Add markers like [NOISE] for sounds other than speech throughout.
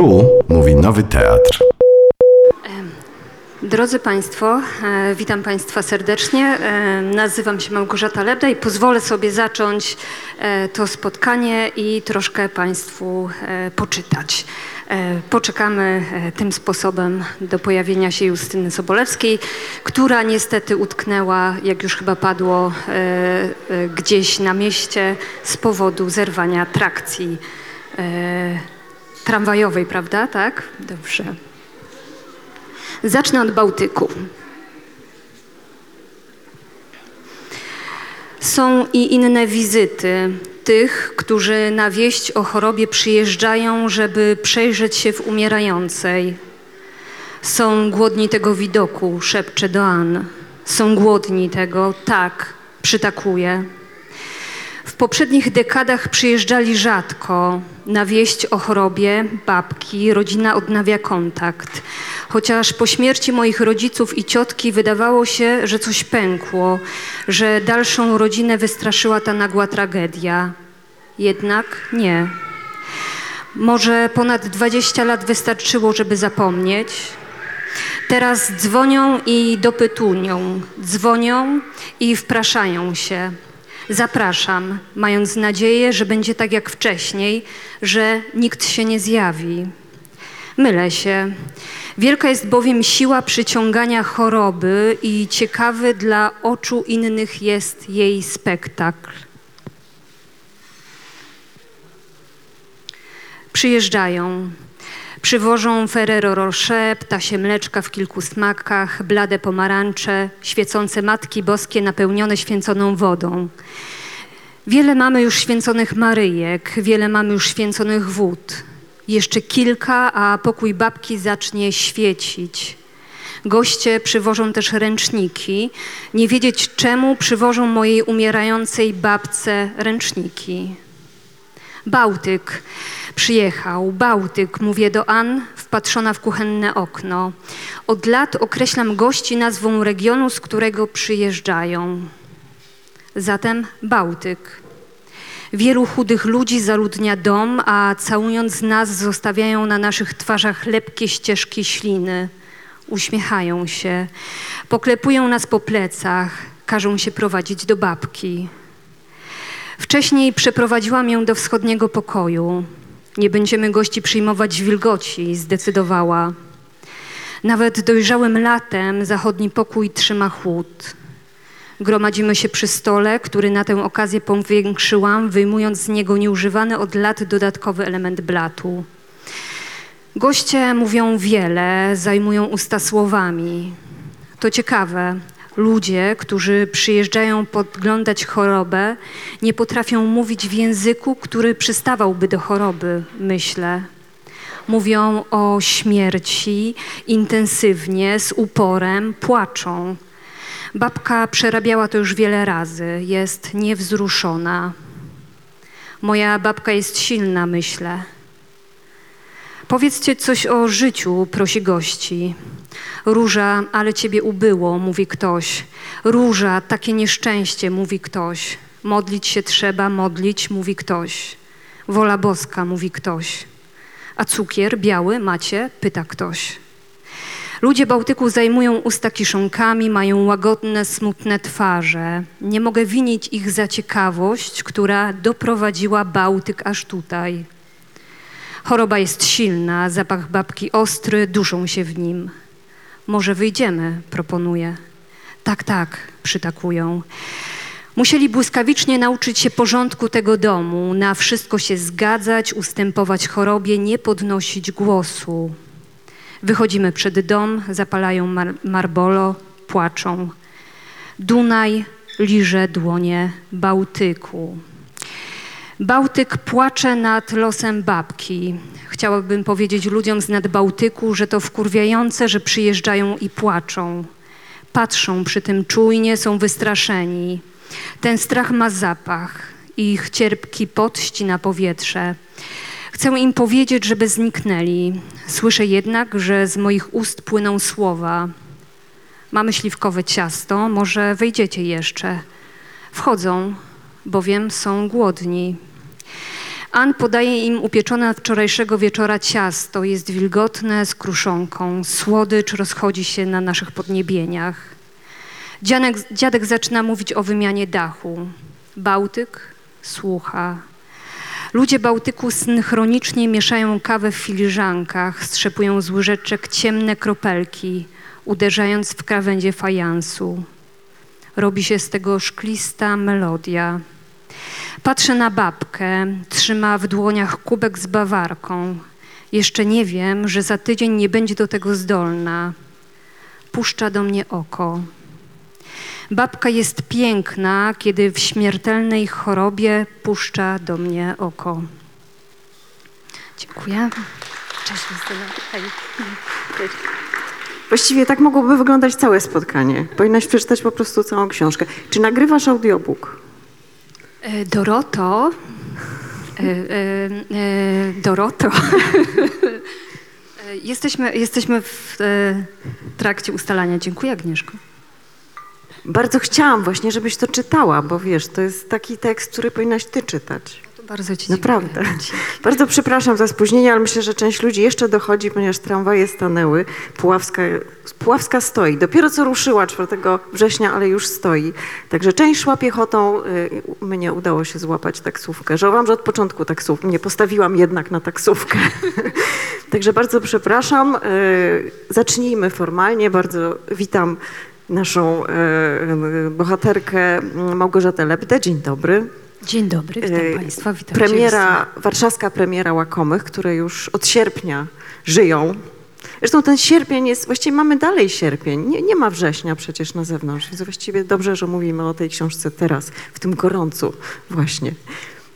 Tu mówi Nowy Teatr. Drodzy Państwo, e, witam Państwa serdecznie. E, nazywam się Małgorzata Lebda i pozwolę sobie zacząć e, to spotkanie i troszkę Państwu poczytać. Poczekamy tym sposobem do pojawienia się Justyny Sobolewskiej, która niestety utknęła, jak już chyba padło, gdzieś na mieście z powodu zerwania trakcji tramwajowej, prawda? Tak? Dobrze. Zacznę od Bałtyku. Są i inne wizyty tych, którzy na wieść o chorobie przyjeżdżają, żeby przejrzeć się w umierającej. Są głodni tego widoku, szepcze Doan. Są głodni tego, tak, przytakuje. Poprzednich dekadach przyjeżdżali rzadko. Na wieść o chorobie babki rodzina odnawia kontakt. Chociaż po śmierci moich rodziców i ciotki wydawało się, że coś pękło, że dalszą rodzinę wystraszyła ta nagła tragedia. Jednak nie. Może ponad 20 lat wystarczyło, żeby zapomnieć. Teraz dzwonią i dopytunią, dzwonią i wpraszają się. Zapraszam, mając nadzieję, że będzie tak jak wcześniej, że nikt się nie zjawi. Mylę się. Wielka jest bowiem siła przyciągania choroby i ciekawy dla oczu innych jest jej spektakl. Przyjeżdżają. Przywożą Ferrero Rocher, ptasie mleczka w kilku smakach, blade pomarańcze, świecące Matki Boskie napełnione święconą wodą. Wiele mamy już święconych Maryjek, wiele mamy już święconych wód. Jeszcze kilka, a pokój babki zacznie świecić. Goście przywożą też ręczniki. Nie wiedzieć czemu przywożą mojej umierającej babce ręczniki. Bałtyk przyjechał, Bałtyk, mówię do Ann, wpatrzona w kuchenne okno. Od lat określam gości nazwą regionu, z którego przyjeżdżają. Zatem Bałtyk. Wielu chudych ludzi zaludnia dom, a całując nas zostawiają na naszych twarzach lepkie ścieżki śliny. Uśmiechają się, poklepują nas po plecach, każą się prowadzić do babki. Wcześniej przeprowadziłam ją do wschodniego pokoju. Nie będziemy gości przyjmować wilgoci, zdecydowała. Nawet dojrzałym latem zachodni pokój trzyma chłód. Gromadzimy się przy stole, który na tę okazję powiększyłam, wyjmując z niego nieużywany od lat dodatkowy element blatu. Goście mówią wiele, zajmują usta słowami. To ciekawe. Ludzie, którzy przyjeżdżają podglądać chorobę, nie potrafią mówić w języku, który przystawałby do choroby, myślę. Mówią o śmierci intensywnie, z uporem, płaczą. Babka przerabiała to już wiele razy, jest niewzruszona. Moja babka jest silna, myślę. Powiedzcie coś o życiu, prosi gości. Róża, ale ciebie ubyło, mówi ktoś. Róża, takie nieszczęście, mówi ktoś. Modlić się trzeba, modlić, mówi ktoś. Wola boska, mówi ktoś. A cukier biały macie? pyta ktoś. Ludzie Bałtyku zajmują usta kiszonkami, mają łagodne, smutne twarze. Nie mogę winić ich za ciekawość, która doprowadziła Bałtyk aż tutaj. Choroba jest silna, zapach babki ostry, duszą się w nim. Może wyjdziemy, proponuje. Tak, tak, przytakują. Musieli błyskawicznie nauczyć się porządku tego domu, na wszystko się zgadzać, ustępować chorobie, nie podnosić głosu. Wychodzimy przed dom, zapalają mar marbolo, płaczą. Dunaj liże dłonie Bałtyku. Bałtyk płacze nad losem babki. Chciałabym powiedzieć ludziom z nad Bałtyku, że to wkurwiające, że przyjeżdżają i płaczą. Patrzą przy tym czujnie, są wystraszeni. Ten strach ma zapach, ich cierpki pot ścina powietrze. Chcę im powiedzieć, żeby zniknęli. Słyszę jednak, że z moich ust płyną słowa. Mamy śliwkowe ciasto, może wejdziecie jeszcze. Wchodzą, bowiem są głodni. Ann podaje im upieczone wczorajszego wieczora ciasto. Jest wilgotne z kruszonką. Słodycz rozchodzi się na naszych podniebieniach. Dziadek, dziadek zaczyna mówić o wymianie dachu. Bałtyk słucha. Ludzie Bałtyku synchronicznie mieszają kawę w filiżankach, strzepują z łyżeczek ciemne kropelki, uderzając w krawędzie fajansu. Robi się z tego szklista melodia. Patrzę na babkę, trzyma w dłoniach kubek z bawarką. Jeszcze nie wiem, że za tydzień nie będzie do tego zdolna. Puszcza do mnie oko. Babka jest piękna, kiedy w śmiertelnej chorobie puszcza do mnie oko. Dziękuję. Cześć, Justyna. Hej. Cześć. Właściwie tak mogłoby wyglądać całe spotkanie. Powinnaś przeczytać po prostu całą książkę. Czy nagrywasz audiobook? E, Doroto. E, e, Doroto. Jesteśmy, jesteśmy w trakcie ustalania. Dziękuję, Agnieszko. Bardzo chciałam właśnie, żebyś to czytała, bo wiesz, to jest taki tekst, który powinnaś ty czytać. Bardzo Ci Naprawdę. [LAUGHS] Bardzo przepraszam za spóźnienie, ale myślę, że część ludzi jeszcze dochodzi, ponieważ tramwaje stanęły. Puławska, Puławska stoi. Dopiero co ruszyła 4 września, ale już stoi. Także część szła piechotą. y, Mnie udało się złapać taksówkę. Żałowałam, że od początku taksówkę nie postawiłam jednak na taksówkę. [LAUGHS] Także bardzo przepraszam. Y, Zacznijmy formalnie. Bardzo witam naszą y, bohaterkę Małgorzatę Lebdę. Dzień dobry. Dzień dobry, witam Y, Państwa. Witam Premiera, warszawska premiera Łakomych, które już od sierpnia żyją. Zresztą ten sierpień jest, właściwie mamy dalej sierpień, nie, nie ma września przecież na zewnątrz, więc właściwie dobrze, że mówimy o tej książce teraz, w tym gorącu właśnie.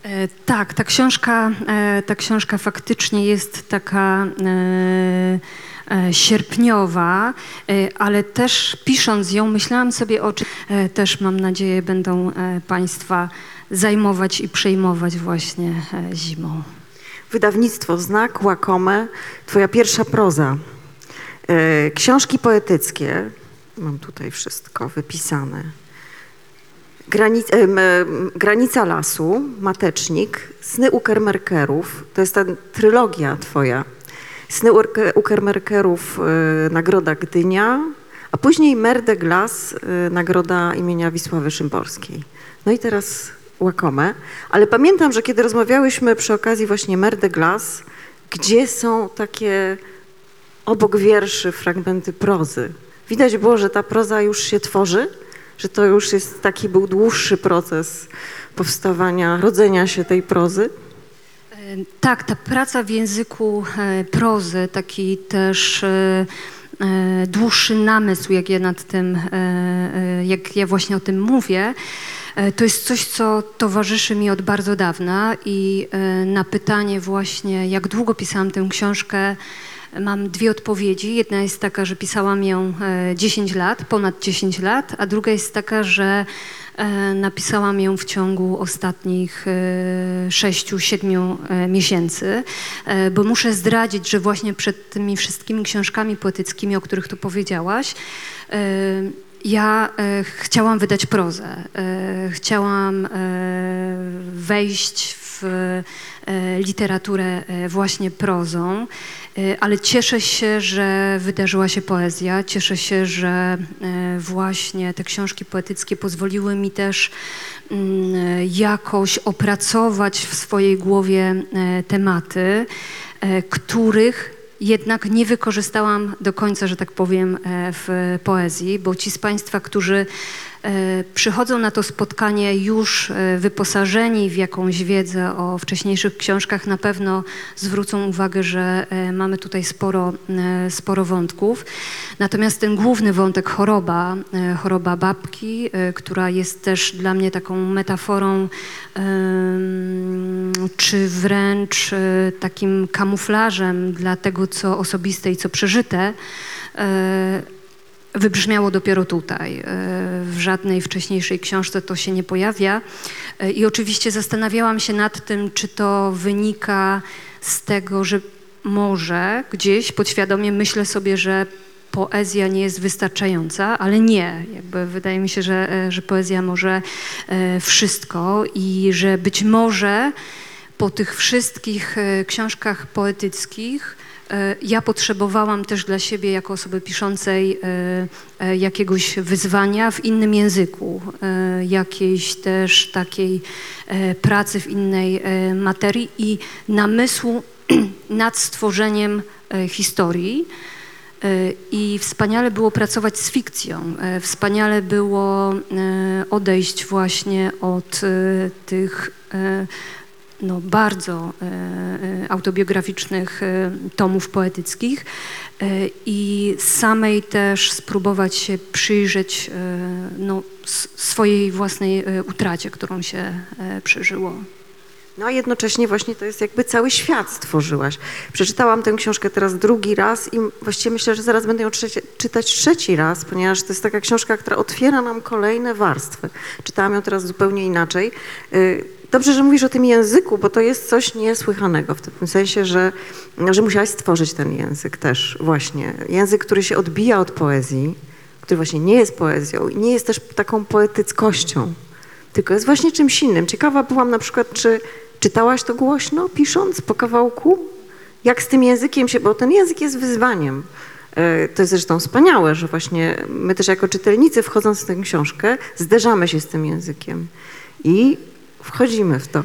E, Tak, ta książka, e, ta książka faktycznie jest taka e, e, sierpniowa, e, ale też pisząc ją myślałam sobie o czym e, też mam nadzieję będą e, Państwa zajmować i przejmować właśnie e, zimą. Wydawnictwo Znak, Łakome, twoja pierwsza proza. E, Książki poetyckie, mam tutaj wszystko wypisane. Granic, em, Granica lasu, Matecznik, Sny Ukermerkerów, to jest ta trylogia twoja. Sny Ukermerkerów, e, Nagroda Gdynia, a później Mer de Glace, e, Nagroda imienia Wisławy Szymborskiej. No i teraz Łakome. Ale pamiętam, że kiedy rozmawiałyśmy przy okazji właśnie Mer de Glace, gdzie są takie obok wierszy fragmenty prozy. Widać było, że ta proza już się tworzy, że to już jest taki był dłuższy proces powstawania, rodzenia się tej prozy. E, Tak, ta praca w języku e, prozy, taki też e, dłuższy namysł, jak ja nad tym, jak ja właśnie o tym mówię, to jest coś, co towarzyszy mi od bardzo dawna i e, na pytanie właśnie, jak długo pisałam tę książkę, Mam dwie odpowiedzi. Jedna jest taka, że pisałam ją e, 10 lat, ponad 10 lat, a druga jest taka, że e, napisałam ją w ciągu ostatnich 6-7 miesięcy, e, bo muszę zdradzić, że właśnie przed tymi wszystkimi książkami poetyckimi, o których tu powiedziałaś, e, ja e, chciałam wydać prozę. E, chciałam e, wejść w e, literaturę e, właśnie prozą, e, ale cieszę się, że wydarzyła się poezja. Cieszę się, że właśnie te książki poetyckie pozwoliły mi też mm, jakoś opracować w swojej głowie tematy, których jednak nie wykorzystałam do końca, że tak powiem, e, w poezji, bo ci z Państwa, którzy przychodzą na to spotkanie już e, wyposażeni w jakąś wiedzę o wcześniejszych książkach, na pewno zwrócą uwagę, że e, mamy tutaj sporo, e, sporo wątków. Natomiast ten główny wątek choroba, e, choroba babki, e, która jest też dla mnie taką metaforą, czy wręcz e, takim kamuflażem dla tego, co osobiste i co przeżyte, e, wybrzmiało dopiero tutaj. E, W żadnej wcześniejszej książce to się nie pojawia. E, I oczywiście zastanawiałam się nad tym, czy to wynika z tego, że może gdzieś podświadomie myślę sobie, że poezja nie jest wystarczająca, ale nie. Jakby wydaje mi się, że, e, że poezja może wszystko i że być może po tych wszystkich książkach poetyckich ja potrzebowałam też dla siebie, jako osoby piszącej, e, e, jakiegoś wyzwania w innym języku, e, jakiejś też takiej e, pracy w innej e, materii i namysłu [CLEARS THROAT] nad stworzeniem e, historii. E, I wspaniale było pracować z fikcją. E, Wspaniale było e, odejść właśnie od e, tych e, no, bardzo e, e, autobiograficznych e, tomów poetyckich i samej też spróbować się przyjrzeć no, swojej własnej utracie, którą się przeżyło. No a jednocześnie właśnie to jest jakby cały świat stworzyłaś. Przeczytałam tę książkę teraz drugi raz i właściwie myślę, że zaraz będę ją trzecie, czytać trzeci raz, ponieważ to jest taka książka, która otwiera nam kolejne warstwy. Czytałam ją teraz zupełnie inaczej. Dobrze, że mówisz o tym języku, bo to jest coś niesłychanego w tym sensie, że, że musiałaś stworzyć ten język też właśnie. Język, który się odbija od poezji, który właśnie nie jest poezją i nie jest też taką poetyckością tylko jest właśnie czymś innym. Ciekawa byłam na przykład, czy czytałaś to głośno, pisząc po kawałku? Jak z tym językiem się, bo ten język jest wyzwaniem. E, To jest zresztą wspaniałe, że właśnie my też jako czytelnicy wchodząc w tę książkę zderzamy się z tym językiem i wchodzimy w to. E,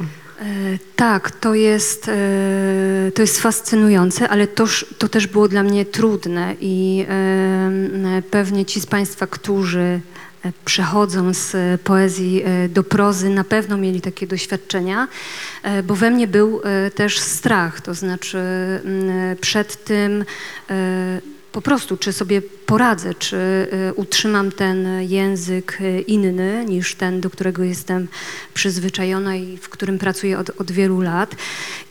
Tak, to jest, e, to jest fascynujące, ale toż, to też było dla mnie trudne i e, pewnie ci z Państwa, którzy przechodzą z poezji do prozy, na pewno mieli takie doświadczenia, bo we mnie był też strach, to znaczy przed tym po prostu, czy sobie poradzę, czy y, utrzymam ten język y, inny niż ten, do którego jestem przyzwyczajona i w którym pracuję od, od wielu lat.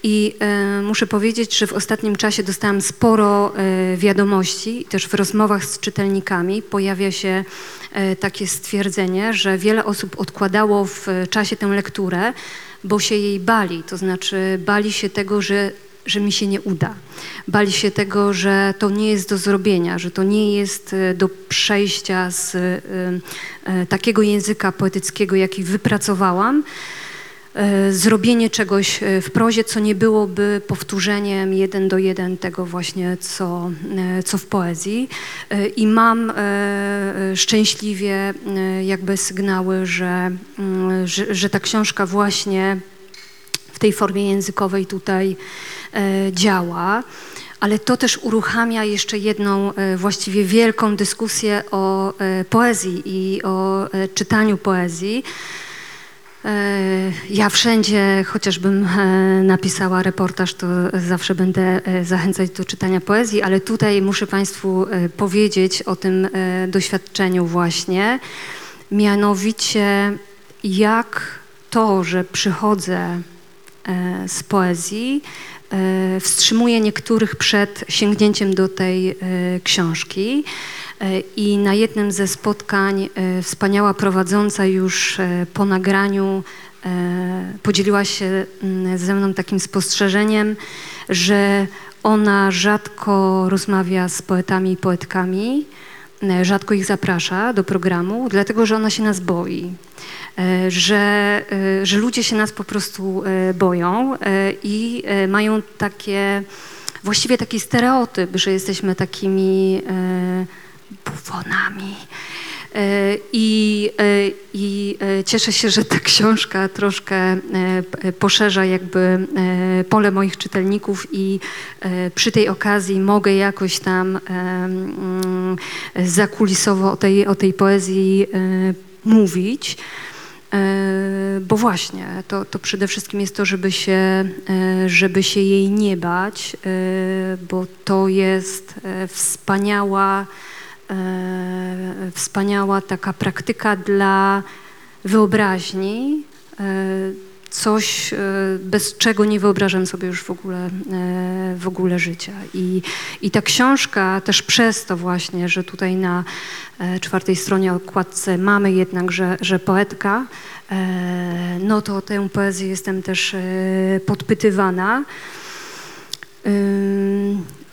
I y, muszę powiedzieć, że w ostatnim czasie dostałam sporo y, wiadomości, też w rozmowach z czytelnikami pojawia się y, takie stwierdzenie, że wiele osób odkładało w czasie tę lekturę, bo się jej bali, to znaczy bali się tego, że że mi się nie uda. Bali się tego, że to nie jest do zrobienia, że to nie jest e, do przejścia z e, e, takiego języka poetyckiego, jaki wypracowałam, zrobienie czegoś w prozie, co nie byłoby powtórzeniem jeden do jeden tego właśnie, co, co w poezji. I mam szczęśliwie jakby sygnały, że, mm, że, że ta książka właśnie w tej formie językowej tutaj e, działa. Ale to też uruchamia jeszcze jedną e, właściwie wielką dyskusję o e, poezji i o czytaniu poezji. Ja wszędzie, chociażbym napisała reportaż, to zawsze będę zachęcać do czytania poezji, ale tutaj muszę Państwu powiedzieć o tym doświadczeniu właśnie. Mianowicie jak to, że przychodzę z poezji, e, wstrzymuje niektórych przed sięgnięciem do tej e, książki. E, I na jednym ze spotkań e, wspaniała prowadząca już e, po nagraniu e, podzieliła się ze mną takim spostrzeżeniem, że ona rzadko rozmawia z poetami i poetkami, e, rzadko ich zaprasza do programu, dlatego że ona się nas boi. E, Że, e, że ludzie się nas po prostu e, boją i mają takie, właściwie taki stereotyp, że jesteśmy takimi bufonami. I, I cieszę się, że ta książka troszkę poszerza jakby pole moich czytelników i przy tej okazji mogę jakoś tam mm, zakulisowo o tej, o tej poezji mówić. E, Bo właśnie, to, to przede wszystkim jest to, żeby się, e, żeby się jej nie bać, e, bo to jest wspaniała, wspaniała taka praktyka dla wyobraźni, coś, e, bez czego nie wyobrażam sobie już w ogóle, e, w ogóle życia. I, I ta książka też przez to właśnie, że tutaj na e, czwartej stronie okładce mamy jednak, że, że poetka, no to tę poezję jestem też podpytywana.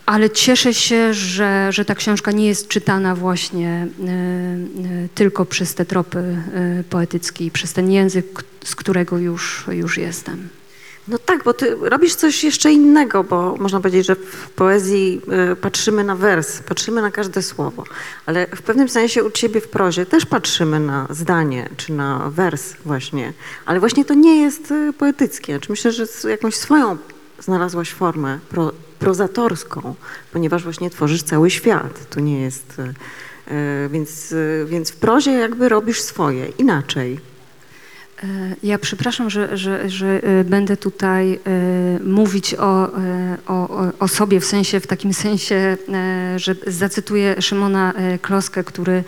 Ale cieszę się, że, że ta książka nie jest czytana właśnie y, y, tylko przez te tropy y, poetyckie, i przez ten język, z którego już, już jestem. No tak, bo ty robisz coś jeszcze innego, bo można powiedzieć, że w poezji patrzymy na wers, patrzymy na każde słowo, ale w pewnym sensie u ciebie w prozie też patrzymy na zdanie, czy na wers właśnie, ale właśnie to nie jest poetyckie. Myślę, że z jakąś swoją znalazłaś formę pro, prozatorską, ponieważ właśnie tworzysz cały świat. To nie jest... y, y, Więc, y, więc w prozie jakby robisz swoje, inaczej. E, Ja przepraszam, że, że, że e, będę tutaj e, mówić o, e, o, o- sobie w sensie, w takim sensie, e, że zacytuję Szymona e, Kloskę, który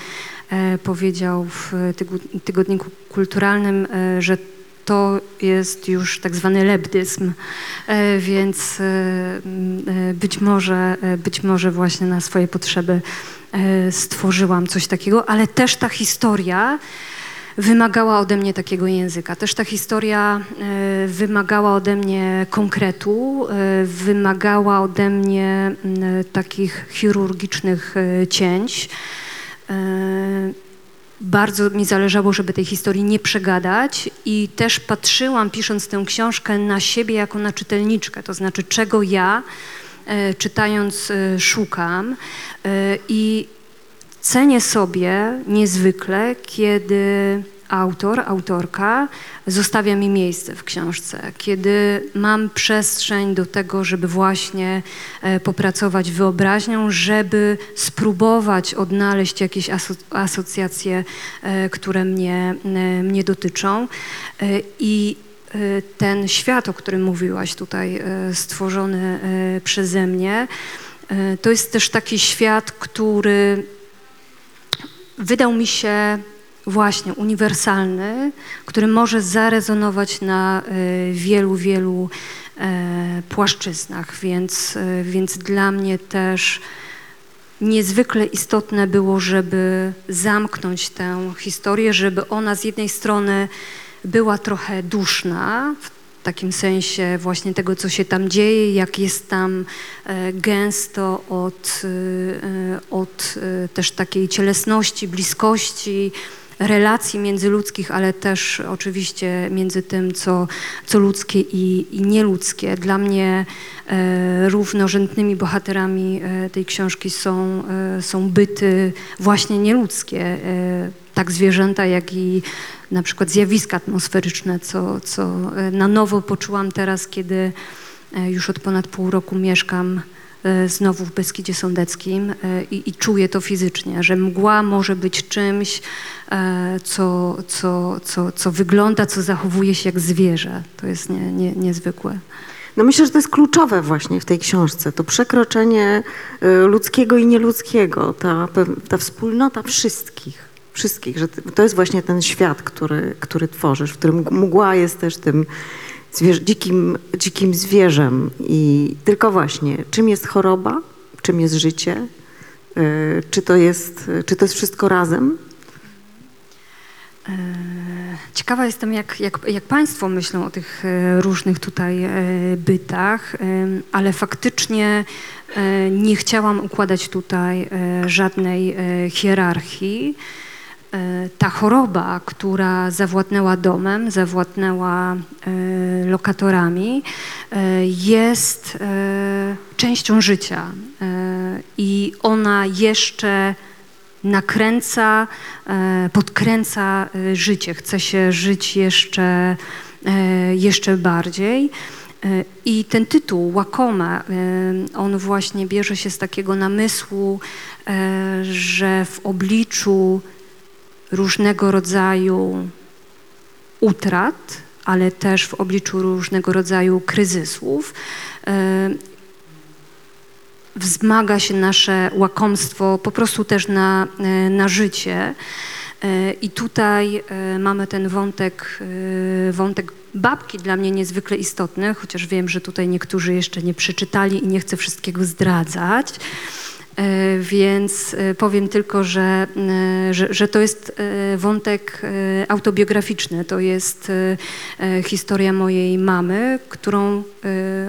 e, powiedział w tygodniku kulturalnym, e, że to jest już tak zwany lebdyzm, E, więc e, e, być może, być może właśnie na swoje potrzeby stworzyłam coś takiego, ale też ta historia wymagała ode mnie takiego języka. Też ta historia wymagała ode mnie konkretu, wymagała ode mnie takich chirurgicznych cięć. Bardzo mi zależało, żeby tej historii nie przegadać i też patrzyłam, pisząc tę książkę, na siebie jako na czytelniczkę, to znaczy czego ja e, czytając e, szukam E, i cenię sobie niezwykle, kiedy autor, autorka zostawia mi miejsce w książce, kiedy mam przestrzeń do tego, żeby właśnie e, popracować wyobraźnią, żeby spróbować odnaleźć jakieś aso asocjacje, e, które mnie, e, mnie dotyczą. I ten świat, o którym mówiłaś tutaj, stworzony przeze mnie, to jest też taki świat, który wydał mi się właśnie uniwersalny, który może zarezonować na y, wielu, wielu e, płaszczyznach, więc, y, więc dla mnie też niezwykle istotne było, żeby zamknąć tę historię, żeby ona z jednej strony była trochę duszna, w takim sensie właśnie tego, co się tam dzieje, jak jest tam e, gęsto od, od też takiej cielesności, bliskości, relacji międzyludzkich, ale też oczywiście między tym, co, co ludzkie i, i nieludzkie. Dla mnie e, równorzędnymi bohaterami e, tej książki są, e, są byty właśnie nieludzkie, e, tak zwierzęta, jak i na przykład zjawiska atmosferyczne, co, co e, na nowo poczułam teraz, kiedy e, już od ponad pół roku mieszkam znowu w Beskidzie Sądeckim e, i, i czuję to fizycznie, że mgła może być czymś, e, co, co, co, co wygląda, co zachowuje się jak zwierzę. To jest nie, nie, niezwykłe. No myślę, że to jest kluczowe właśnie w tej książce, to przekroczenie ludzkiego i nieludzkiego, ta, ta wspólnota wszystkich, wszystkich, że to jest właśnie ten świat, który, który tworzysz, w którym mgła jest też tym zwierzę, dzikim, dzikim zwierzem i tylko właśnie, czym jest choroba, czym jest życie, y, czy to jest, czy to jest wszystko razem? E, Ciekawa jestem, jak, jak, jak Państwo myślą o tych e, różnych tutaj e, bytach, ale faktycznie nie chciałam układać tutaj żadnej hierarchii. E, Ta choroba, która zawładnęła domem, zawładnęła e, lokatorami, e, jest częścią życia i ona jeszcze nakręca, podkręca życie. Chce się żyć jeszcze, jeszcze bardziej. I ten tytuł, Łakome, e, on właśnie bierze się z takiego namysłu, że w obliczu różnego rodzaju utrat, ale też w obliczu różnego rodzaju kryzysów, e, wzmaga się nasze łakomstwo po prostu też na, e, na życie. E, I tutaj mamy ten wątek, wątek babki dla mnie niezwykle istotny, chociaż wiem, że tutaj niektórzy jeszcze nie przeczytali i nie chcę wszystkiego zdradzać. E, Więc e, powiem tylko, że, e, że, że to jest wątek autobiograficzny. To jest historia mojej mamy, którą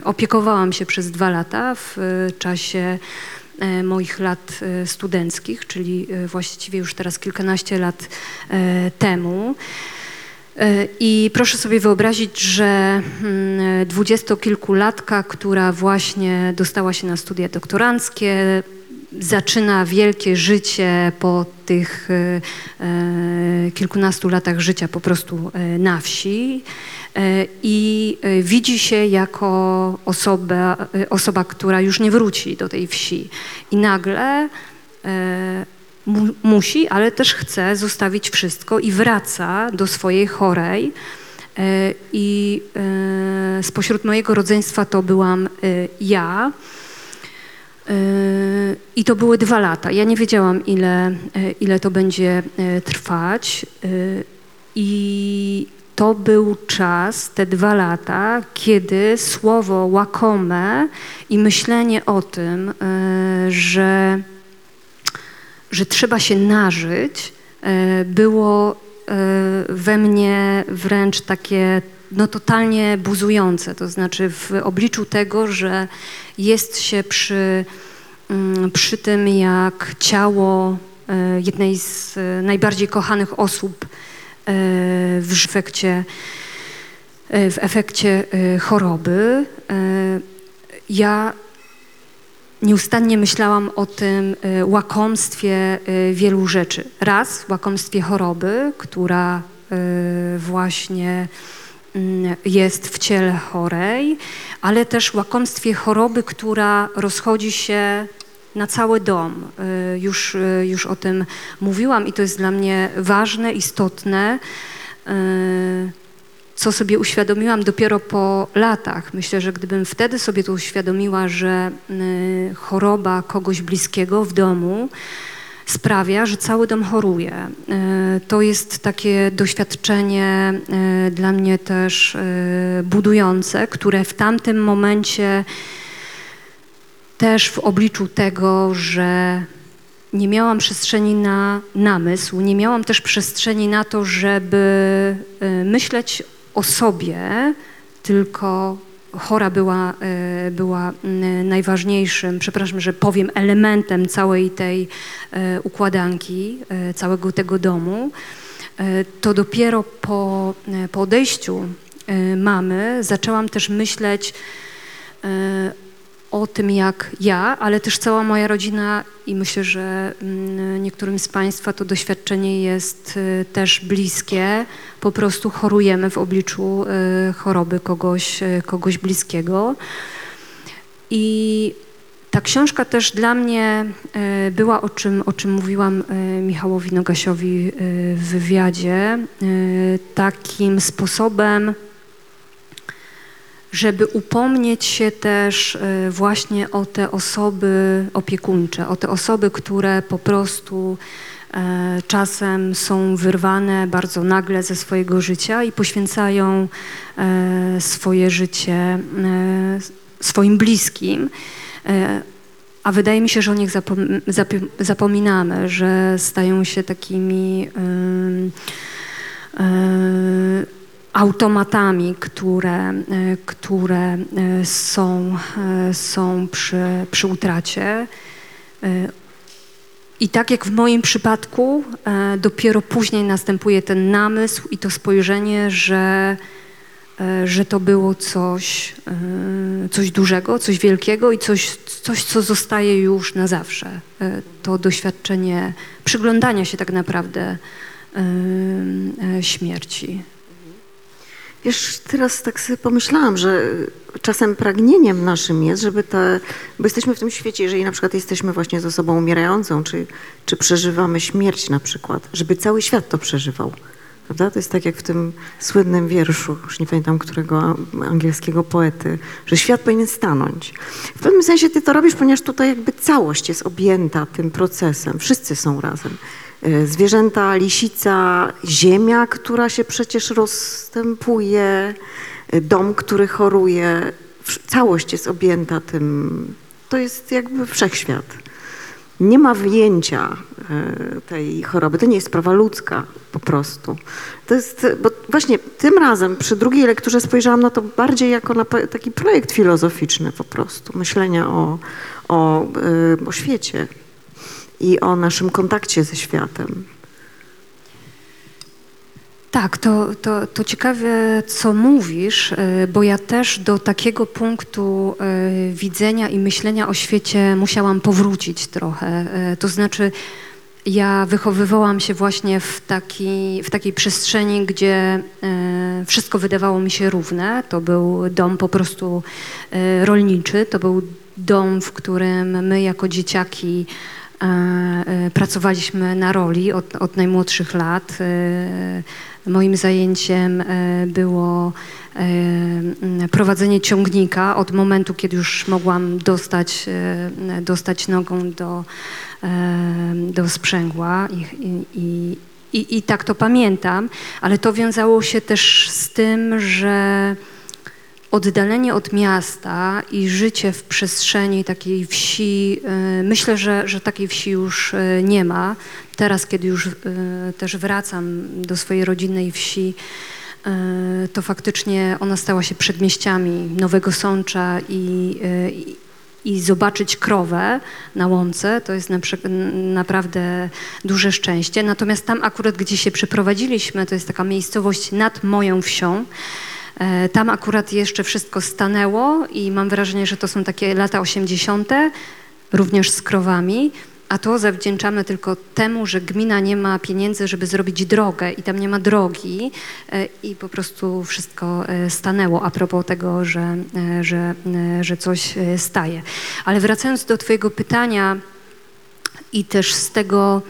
opiekowałam się przez dwa lata w czasie moich lat studenckich, czyli właściwie już teraz kilkanaście lat temu. I proszę sobie wyobrazić, że mm, dwudziestokilkulatka, która właśnie dostała się na studia doktoranckie, zaczyna wielkie życie po tych e, e, kilkunastu latach życia po prostu e, na wsi i widzi się jako osoba, osoba, która już nie wróci do tej wsi. I nagle mu, musi, ale też chce zostawić wszystko i wraca do swojej chorej. I spośród mojego rodzeństwa to byłam ja. E, I to były dwa lata. Ja nie wiedziałam, ile, e, ile to będzie e, trwać. I to był czas, te dwa lata, kiedy słowo łakome i myślenie o tym, że że trzeba się nażyć, było we mnie wręcz takie no, totalnie buzujące. To znaczy w obliczu tego, że jest się przy, mm, przy tym, jak ciało e, jednej z e, najbardziej kochanych osób e, w efekcie, w efekcie choroby. Ja Nieustannie myślałam o tym łakomstwie wielu rzeczy. Raz, łakomstwie choroby, która właśnie jest w ciele chorej, ale też łakomstwie choroby, która rozchodzi się na cały dom. Y, Już, y, już o tym mówiłam i to jest dla mnie ważne, istotne. y, co sobie uświadomiłam dopiero po latach. Myślę, że gdybym wtedy sobie to uświadomiła, że choroba kogoś bliskiego w domu sprawia, że cały dom choruje. Y, to jest takie doświadczenie y, dla mnie też y, budujące, które w tamtym momencie też w obliczu tego, że nie miałam przestrzeni na namysł, nie miałam też przestrzeni na to, żeby myśleć o sobie, tylko chora była, y, była y, najważniejszym, przepraszam, że powiem, elementem całej tej y, układanki, y, całego tego domu, to dopiero po, po odejściu mamy zaczęłam też myśleć o tym, jak ja, ale też cała moja rodzina i myślę, że mm, niektórym z Państwa to doświadczenie jest y, też bliskie. Po prostu chorujemy w obliczu y, choroby kogoś, y, kogoś bliskiego. I ta książka też dla mnie była, o czym, o czym mówiłam Michałowi Nogasiowi w wywiadzie, takim sposobem, żeby upomnieć się też y, właśnie o te osoby opiekuńcze, o te osoby, które po prostu e, czasem są wyrwane bardzo nagle ze swojego życia i poświęcają e, swoje życie e, swoim bliskim. E, A wydaje mi się, że o nich zapominamy, że stają się takimi automatami, które, y, które y, są, y, są przy, przy utracie. I tak jak w moim przypadku, e, dopiero później następuje ten namysł i to spojrzenie, że, e, że to było coś, e, coś dużego, coś wielkiego i coś, coś, co zostaje już na zawsze. E, To doświadczenie przyglądania się tak naprawdę e, e, śmierci. Wiesz, teraz tak sobie pomyślałam, że czasem pragnieniem naszym jest, żeby te, bo jesteśmy w tym świecie, jeżeli na przykład jesteśmy właśnie z osobą umierającą, czy, czy przeżywamy śmierć na przykład, żeby cały świat to przeżywał. Prawda? To jest tak jak w tym słynnym wierszu, już nie pamiętam którego angielskiego poety, że świat powinien stanąć. W pewnym sensie ty to robisz, ponieważ tutaj jakby całość jest objęta tym procesem. Wszyscy są razem. Y, Zwierzęta, lisica, ziemia, która się przecież rozstępuje, y, dom, który choruje. Całość jest objęta tym. To jest jakby wszechświat. Nie ma wyjęcia e, tej choroby. To nie jest sprawa ludzka po prostu. To jest, bo właśnie tym razem przy drugiej lekturze spojrzałam na to bardziej jako na taki projekt filozoficzny po prostu. Myślenia o, o, o świecie i o naszym kontakcie ze światem. Tak, to, to, to ciekawe, co mówisz, y, bo ja też do takiego punktu y, widzenia i myślenia o świecie musiałam powrócić trochę. Y, To znaczy, ja wychowywałam się właśnie w, taki, w takiej przestrzeni, gdzie wszystko wydawało mi się równe. To był dom po prostu rolniczy, to był dom, w którym my jako dzieciaki e, e, pracowaliśmy na roli od, od najmłodszych lat. E, Moim zajęciem e, było e, prowadzenie ciągnika od momentu, kiedy już mogłam dostać, e, dostać nogą do, e, do sprzęgła i, i, i, i tak to pamiętam, ale to wiązało się też z tym, że oddalenie od miasta i życie w przestrzeni takiej wsi, y, myślę, że, że takiej wsi już y, nie ma. Teraz, kiedy już y, też wracam do swojej rodzinnej wsi, to faktycznie ona stała się przedmieściami Nowego Sącza i, i, i zobaczyć krowę na łące to jest na, naprawdę duże szczęście. Natomiast tam akurat, gdzie się przeprowadziliśmy, to jest taka miejscowość nad moją wsią, E, Tam akurat jeszcze wszystko stanęło i mam wrażenie, że to są takie lata 80., również z krowami, a to zawdzięczamy tylko temu, że gmina nie ma pieniędzy, żeby zrobić drogę i tam nie ma drogi e, i po prostu wszystko e, stanęło a propos tego, że, e, że, e, że coś e, staje. Ale wracając do Twojego pytania i też z tego,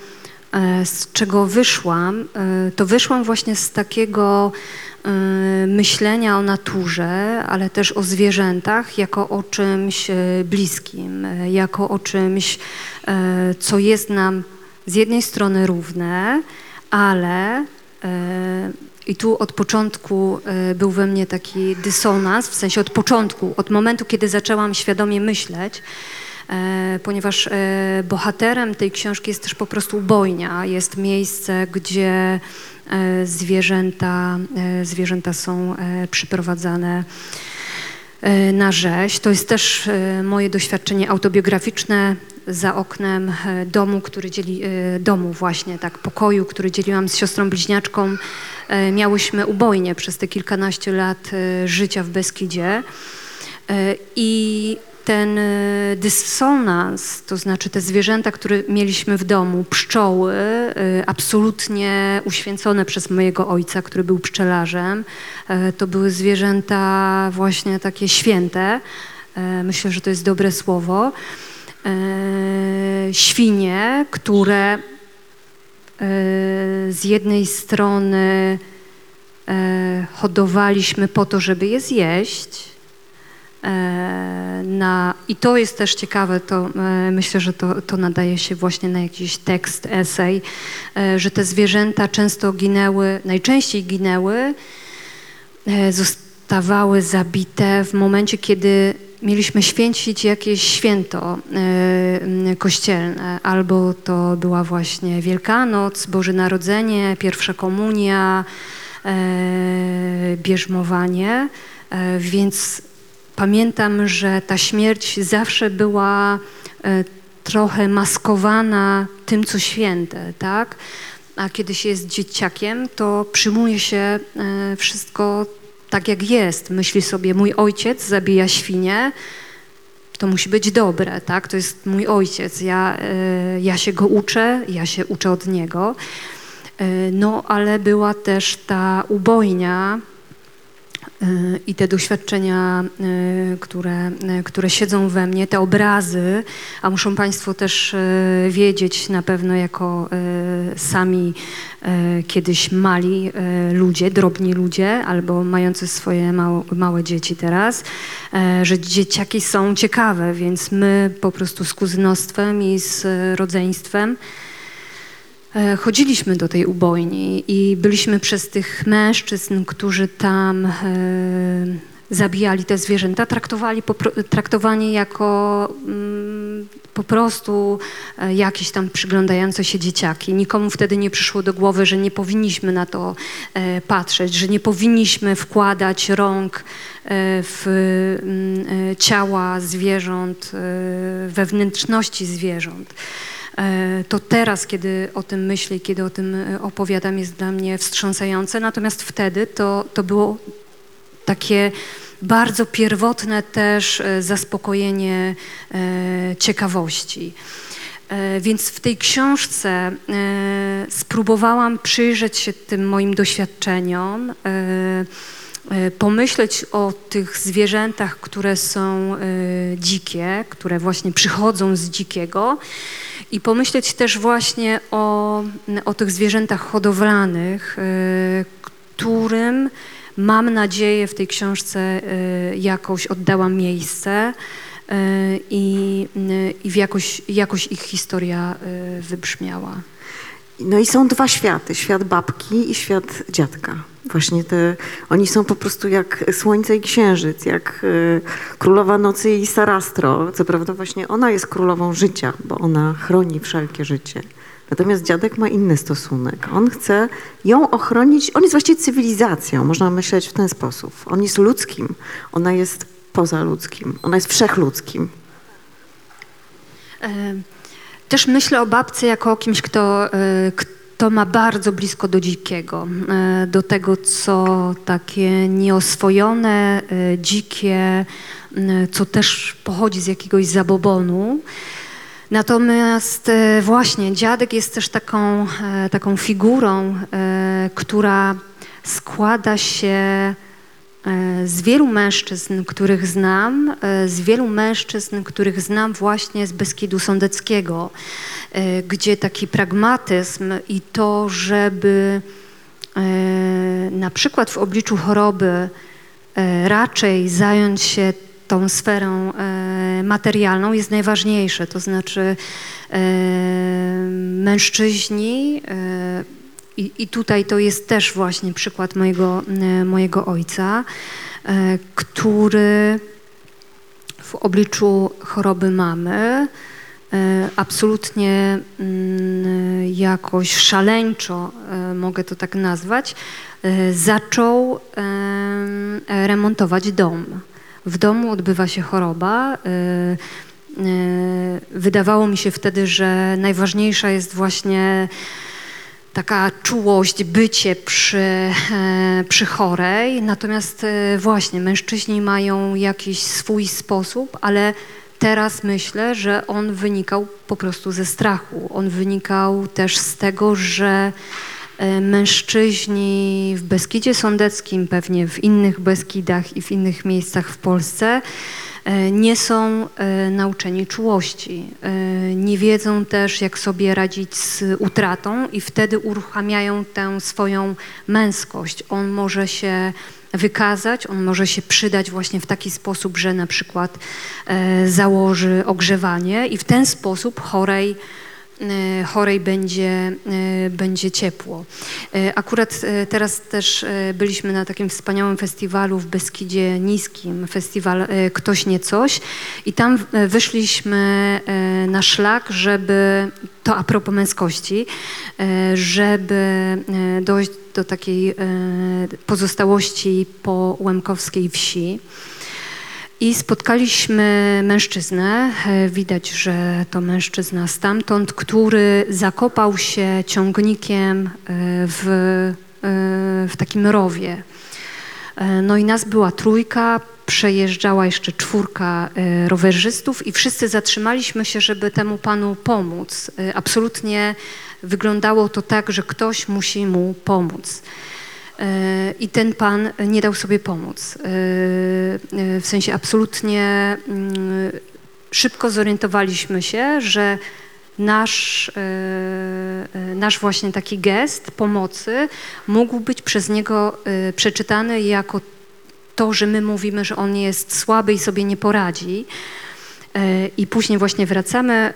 e, z czego wyszłam, e, to wyszłam właśnie z takiego e, myślenia o naturze, ale też o zwierzętach jako o czymś e, bliskim, e, jako o czymś, co jest nam z jednej strony równe, ale i tu od początku był we mnie taki dysonans, w sensie od początku, od momentu, kiedy zaczęłam świadomie myśleć, ponieważ bohaterem tej książki jest też po prostu ubojnia. Jest miejsce, gdzie zwierzęta, e, zwierzęta są e, przyprowadzane e, na rzeź. To jest też e, moje doświadczenie autobiograficzne za oknem e, domu, który dzieli, e, domu właśnie, tak, pokoju, który dzieliłam z siostrą bliźniaczką. E, Miałyśmy ubojnie przez te kilkanaście lat e, życia w Beskidzie. E, I ten e, dysonans, to znaczy te zwierzęta, które mieliśmy w domu, pszczoły, e, absolutnie uświęcone przez mojego ojca, który był pszczelarzem, e, to były zwierzęta właśnie takie święte. Myślę, że to jest dobre słowo. Świnie, które z jednej strony hodowaliśmy po to, żeby je zjeść. E, Na, I to jest też ciekawe, to e, myślę, że to, to nadaje się właśnie na jakiś tekst, esej, e, że te zwierzęta często ginęły, najczęściej ginęły, zostawały zabite w momencie, kiedy mieliśmy święcić jakieś święto kościelne, albo to była właśnie Wielkanoc, Boże Narodzenie, Pierwsza Komunia, bierzmowanie, więc pamiętam, że ta śmierć zawsze była e, trochę maskowana tym, co święte, tak? A kiedy się jest dzieciakiem, to przyjmuje się e, wszystko tak, jak jest. Myśli sobie, mój ojciec zabija świnię, to musi być dobre, tak? To jest mój ojciec, ja, e, ja się go uczę, ja się uczę od niego. No, ale była też ta ubojnia, i te doświadczenia, y, które, y, które siedzą we mnie, te obrazy, a muszą Państwo też wiedzieć na pewno jako sami kiedyś mali ludzie, drobni ludzie albo mający swoje małe, małe dzieci teraz, że dzieciaki są ciekawe, więc my po prostu z kuzynostwem i z rodzeństwem E, Chodziliśmy do tej ubojni i byliśmy przez tych mężczyzn, którzy tam e, zabijali te zwierzęta, traktowali popro- traktowani jako mm, po prostu e, jakieś tam przyglądające się dzieciaki. Nikomu wtedy nie przyszło do głowy, że nie powinniśmy na to e, patrzeć, że nie powinniśmy wkładać rąk e, w mm, e, ciała zwierząt, e, we wnętrzności zwierząt. E, To teraz, kiedy o tym myślę i kiedy o tym e, opowiadam, jest dla mnie wstrząsające. Natomiast wtedy to, to było takie bardzo pierwotne też e, zaspokojenie ciekawości. Więc w tej książce spróbowałam przyjrzeć się tym moim doświadczeniom, pomyśleć o tych zwierzętach, które są dzikie, które właśnie przychodzą z dzikiego i pomyśleć też właśnie o, o tych zwierzętach hodowlanych, e, którym mam nadzieję w tej książce e, jakoś oddałam miejsce e, i, i jakoś, jakoś ich historia wybrzmiała. No i są dwa światy, świat babki i świat dziadka. Właśnie te, oni są po prostu jak słońce i księżyc, jak y, królowa nocy i Sarastro. Co prawda właśnie ona jest królową życia, bo ona chroni wszelkie życie. Natomiast dziadek ma inny stosunek. On chce ją ochronić, on jest właściwie cywilizacją, można myśleć w ten sposób. On jest ludzkim, ona jest pozaludzkim, ona jest wszechludzkim. Też myślę o babce jako o kimś, kto, e, kto ma bardzo blisko do dzikiego, e, do tego, co takie nieoswojone, e, dzikie, co też pochodzi z jakiegoś zabobonu. Natomiast e, właśnie dziadek jest też taką, taką figurą, która składa się z wielu mężczyzn, których znam, e, z wielu mężczyzn, których znam właśnie z Beskidu Sądeckiego, e, gdzie taki pragmatyzm i to, żeby e, na przykład w obliczu choroby e, raczej zająć się tą sferą e, materialną jest najważniejsze. To znaczy e, mężczyźni e, i, I tutaj to jest też właśnie przykład mojego, e, mojego ojca, e, który w obliczu choroby mamy e, absolutnie mm, jakoś szaleńczo, mogę to tak nazwać, zaczął em, remontować dom. W domu odbywa się choroba. Wydawało mi się wtedy, że najważniejsza jest właśnie taka czułość, bycie przy, e, przy chorej. Natomiast e, właśnie mężczyźni mają jakiś swój sposób, ale teraz myślę, że on wynikał po prostu ze strachu. On wynikał też z tego, że e, mężczyźni w Beskidzie Sądeckim, pewnie w innych Beskidach i w innych miejscach w Polsce, nie są e, nauczeni czułości. E, Nie wiedzą też, jak sobie radzić z utratą i wtedy uruchamiają tę swoją męskość. On może się wykazać, on może się przydać właśnie w taki sposób, że na przykład e, założy ogrzewanie i w ten sposób chorej e, chorej będzie, e, będzie ciepło. E, Akurat teraz też byliśmy na takim wspaniałym festiwalu w Beskidzie Niskim, festiwal Ktoś nie coś i tam wyszliśmy na szlak, żeby, to a propos męskości, żeby dojść do takiej pozostałości po łemkowskiej wsi. I spotkaliśmy mężczyznę, e, widać, że to mężczyzna stamtąd, który zakopał się ciągnikiem e, w, e, w takim rowie. No i nas była trójka, przejeżdżała jeszcze czwórka rowerzystów i wszyscy zatrzymaliśmy się, żeby temu panu pomóc. Absolutnie wyglądało to tak, że ktoś musi mu pomóc. I ten pan nie dał sobie pomóc. E, e, W sensie absolutnie mm, szybko zorientowaliśmy się, że nasz, e, nasz właśnie taki gest pomocy mógł być przez niego przeczytany jako to, że my mówimy, że on jest słaby i sobie nie poradzi. I później właśnie wracamy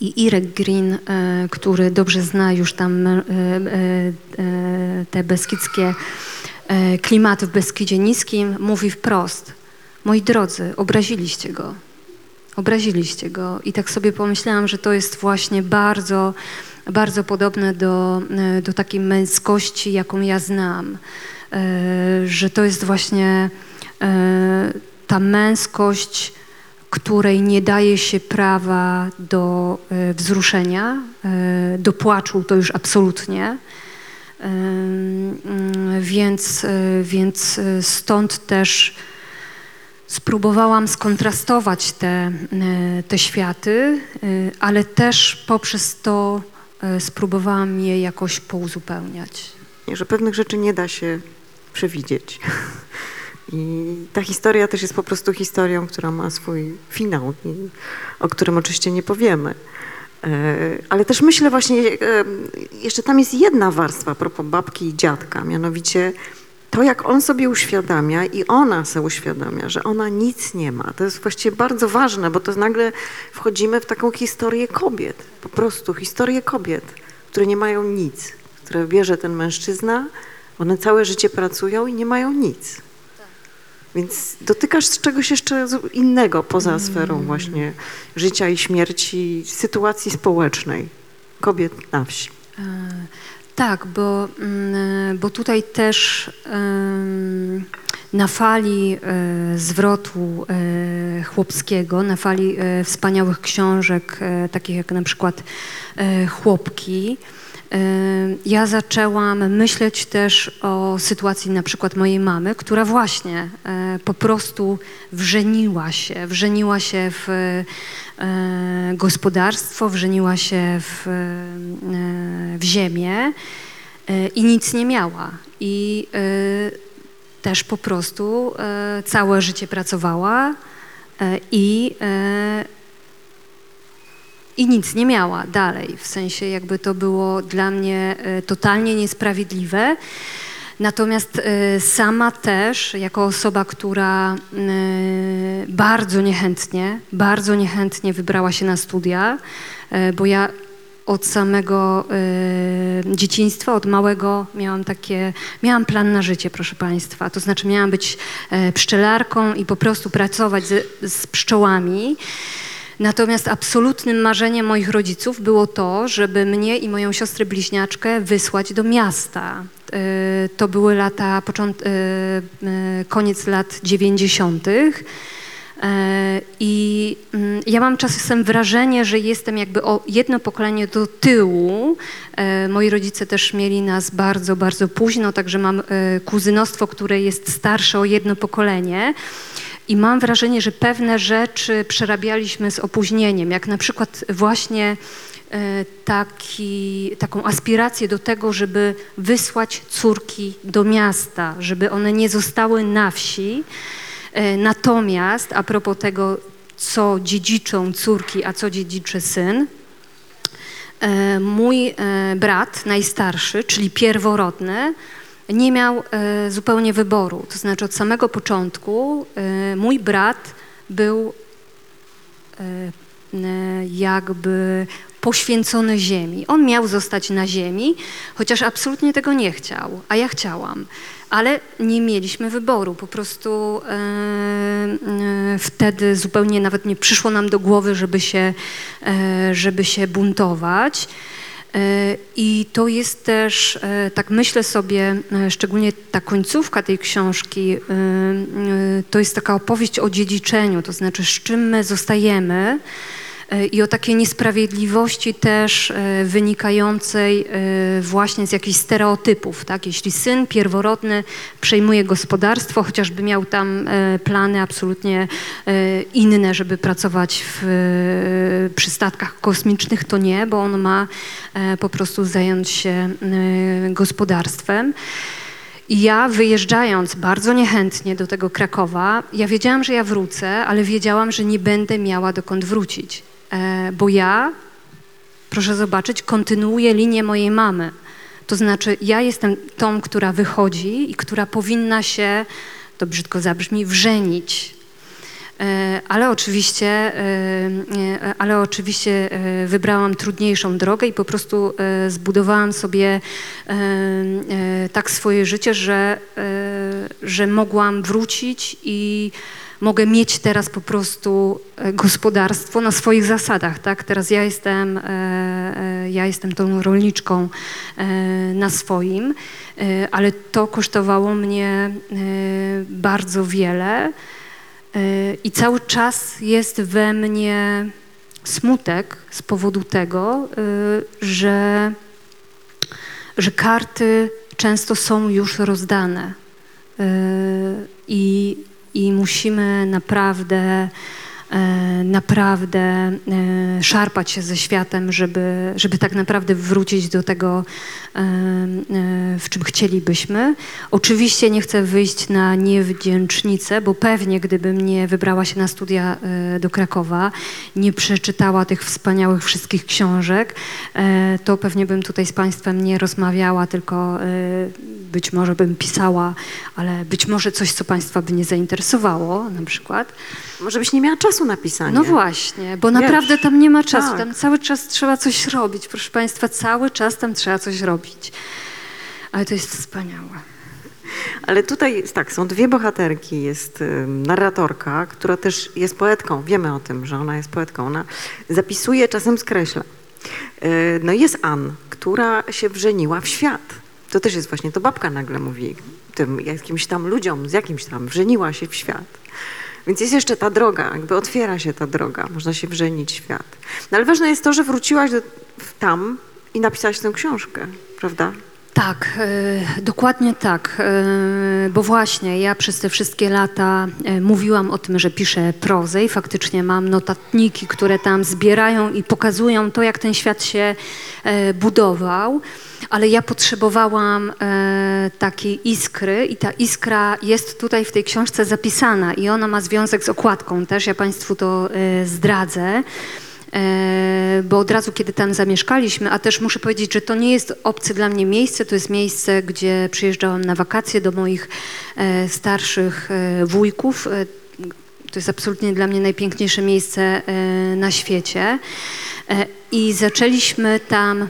i Irek Green, e, który dobrze zna już tam e, e, te beskidzkie klimaty w Beskidzie Niskim, mówi wprost, moi drodzy, obraziliście go. Obraziliście go. I tak sobie pomyślałam, że to jest właśnie bardzo, bardzo podobne do, do takiej męskości, jaką ja znam. Że to jest właśnie ta męskość, której nie daje się prawa do e, wzruszenia, e, do płaczu to już absolutnie. Mm, Więc, e, więc e, stąd też spróbowałam skontrastować te, e, te światy, e, ale też poprzez to e, spróbowałam je jakoś pouzupełniać. że pewnych rzeczy nie da się przewidzieć. I ta historia też jest po prostu historią, która ma swój finał, o którym oczywiście nie powiemy. E, Ale też myślę właśnie, e, jeszcze tam jest jedna warstwa a propos babki i dziadka, mianowicie to, jak on sobie uświadamia i ona sobie uświadamia, że ona nic nie ma. To jest właściwie bardzo ważne, bo to nagle wchodzimy w taką historię kobiet, po prostu historię kobiet, które nie mają nic, które bierze ten mężczyzna, one całe życie pracują i nie mają nic. Więc dotykasz czegoś jeszcze innego poza sferą właśnie życia i śmierci, sytuacji społecznej kobiet na wsi. E, Tak, bo, mm, bo tutaj też na fali e, zwrotu e, chłopskiego, na fali e, wspaniałych książek, e, takich jak na przykład e, Chłopki, e, ja zaczęłam myśleć też o sytuacji na przykład mojej mamy, która właśnie e, po prostu wrzeniła się, wrzeniła się w e, gospodarstwo, wrzeniła się w, e, w ziemię i nic nie miała. I też po prostu całe życie pracowała i, i nic nie miała dalej. W sensie jakby to było dla mnie e, totalnie niesprawiedliwe. Natomiast e, sama też, jako osoba, która e, bardzo niechętnie, bardzo niechętnie wybrała się na studia, bo ja od samego dzieciństwa, od małego miałam takie, miałam plan na życie, proszę Państwa. To znaczy miałam być pszczelarką i po prostu pracować z, z pszczołami. Natomiast absolutnym marzeniem moich rodziców było to, żeby mnie i moją siostrę bliźniaczkę wysłać do miasta. E, To były lata, e, koniec lat 90. E, I mm, ja mam czasem wrażenie, że jestem jakby o jedno pokolenie do tyłu. Moi rodzice też mieli nas bardzo, bardzo późno, także mam kuzynostwo, które jest starsze o jedno pokolenie. I mam wrażenie, że pewne rzeczy przerabialiśmy z opóźnieniem, jak na przykład właśnie e, taki, taką aspirację do tego, żeby wysłać córki do miasta, żeby one nie zostały na wsi. E, Natomiast a propos tego, co dziedziczą córki, a co dziedziczy syn, e, mój brat najstarszy, czyli pierworodny, nie miał e, zupełnie wyboru. To znaczy od samego początku e, mój brat był e, jakby poświęcony ziemi. On miał zostać na ziemi, chociaż absolutnie tego nie chciał, a ja chciałam. Ale nie mieliśmy wyboru. Po prostu wtedy zupełnie nawet nie przyszło nam do głowy, żeby się, żeby się buntować. E, I to jest też, e, tak myślę sobie, e, szczególnie ta końcówka tej książki, to jest taka opowieść o dziedziczeniu, to znaczy z czym my zostajemy i o takiej niesprawiedliwości też e, wynikającej e, właśnie z jakichś stereotypów. Tak? Jeśli syn pierworodny przejmuje gospodarstwo, chociażby miał tam e, plany absolutnie e, inne, żeby pracować w, e, przy statkach kosmicznych, to nie, bo on ma e, po prostu zająć się e, gospodarstwem. I ja wyjeżdżając bardzo niechętnie do tego Krakowa, ja wiedziałam, że ja wrócę, ale wiedziałam, że nie będę miała dokąd wrócić, e, bo ja, proszę zobaczyć, kontynuuję linię mojej mamy. To znaczy, ja jestem tą, która wychodzi i która powinna się, to brzydko zabrzmi, wrzenić. E, Ale oczywiście, e, e, ale oczywiście e, wybrałam trudniejszą drogę i po prostu e, zbudowałam sobie e, e, tak swoje życie, że, e, że mogłam wrócić i mogę mieć teraz po prostu e, gospodarstwo na swoich zasadach, tak? Teraz ja jestem, e, e, ja jestem tą rolniczką na swoim, ale to kosztowało mnie bardzo wiele. I cały czas jest we mnie smutek z powodu tego, że, że karty często są już rozdane. I, i musimy naprawdę E, naprawdę e, szarpać się ze światem, żeby, żeby tak naprawdę wrócić do tego, w czym chcielibyśmy. Oczywiście nie chcę wyjść na niewdzięcznicę, bo pewnie gdybym nie wybrała się na studia do Krakowa, nie przeczytała tych wspaniałych wszystkich książek, to pewnie bym tutaj z Państwem nie rozmawiała, tylko być może bym pisała, ale być może coś, co Państwa by nie zainteresowało na przykład. Może byś nie miała czasu na pisanie. No właśnie, bo Wiesz, naprawdę tam nie ma czasu. tak. Tam cały czas trzeba coś robić. Proszę Państwa, cały czas tam trzeba coś robić. Ale to jest wspaniałe. Ale tutaj tak, są dwie bohaterki. Jest narratorka, która też jest poetką. Wiemy o tym, że ona jest poetką. Ona zapisuje, czasem skreśla. Y, no jest Ann, która się wrzeniła w świat. To też jest właśnie, to babka nagle mówi tym jakimś tam ludziom, z jakimś tam, wrzeniła się w świat. Więc jest jeszcze ta droga, jakby otwiera się ta droga, można się wrzenić w świat. No ale ważne jest to, że wróciłaś do, tam i napisałaś tę książkę, prawda? Tak, e, dokładnie tak, e, bo właśnie ja przez te wszystkie lata e, mówiłam o tym, że piszę prozę i faktycznie mam notatniki, które tam zbierają i pokazują to, jak ten świat się budował, ale ja potrzebowałam takiej iskry i ta iskra jest tutaj w tej książce zapisana i ona ma związek z okładką też, ja Państwu to zdradzę. E, bo od razu, kiedy tam zamieszkaliśmy, a też muszę powiedzieć, że to nie jest obce dla mnie miejsce, to jest miejsce, gdzie przyjeżdżałam na wakacje do moich e, starszych e, wujków. To jest absolutnie dla mnie najpiękniejsze miejsce na świecie. I zaczęliśmy tam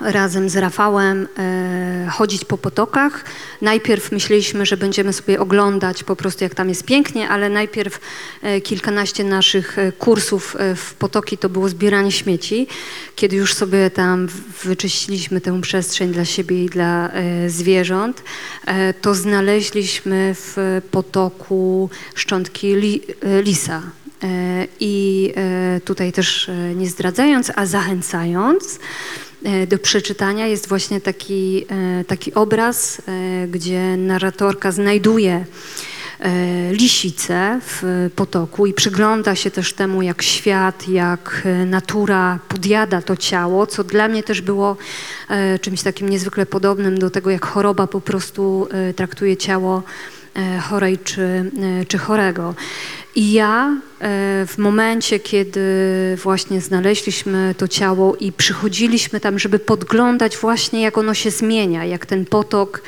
razem z Rafałem e, chodzić po potokach. Najpierw myśleliśmy, że będziemy sobie oglądać po prostu jak tam jest pięknie, ale najpierw e, kilkanaście naszych e, kursów w potoki to było zbieranie śmieci. Kiedy już sobie tam wyczyściliśmy tę przestrzeń dla siebie i dla zwierząt, to znaleźliśmy w potoku szczątki li, lisa. I tutaj też nie zdradzając, a zachęcając, do przeczytania jest właśnie taki, e, taki obraz, e, gdzie narratorka znajduje lisicę w potoku i przygląda się też temu, jak świat, jak natura podjada to ciało, co dla mnie też było czymś takim niezwykle podobnym do tego, jak choroba po prostu traktuje ciało chorej czy, czy chorego. I ja e, w momencie, kiedy właśnie znaleźliśmy to ciało i przychodziliśmy tam, żeby podglądać właśnie, jak ono się zmienia, jak ten potok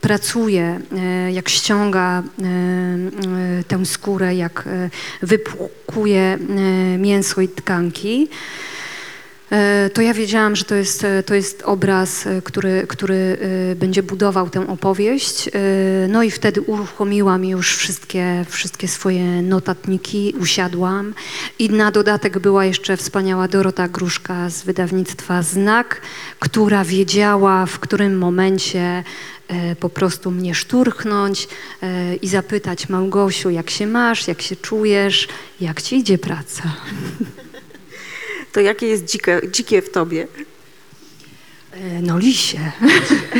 pracuje, e, jak ściąga e, tę skórę, jak wypłukuje mięso i tkanki, E, to ja wiedziałam, że to jest, e, to jest obraz, e, który, który będzie budował tę opowieść. No i wtedy uruchomiłam już wszystkie, wszystkie swoje notatniki, usiadłam i na dodatek była jeszcze wspaniała Dorota Gruszka z wydawnictwa Znak, która wiedziała, w którym momencie po prostu mnie szturchnąć i zapytać Małgosiu, jak się masz, jak się czujesz, jak ci idzie praca. [LAUGHS] To jakie jest dzikie, dzikie w tobie? E, no lisie.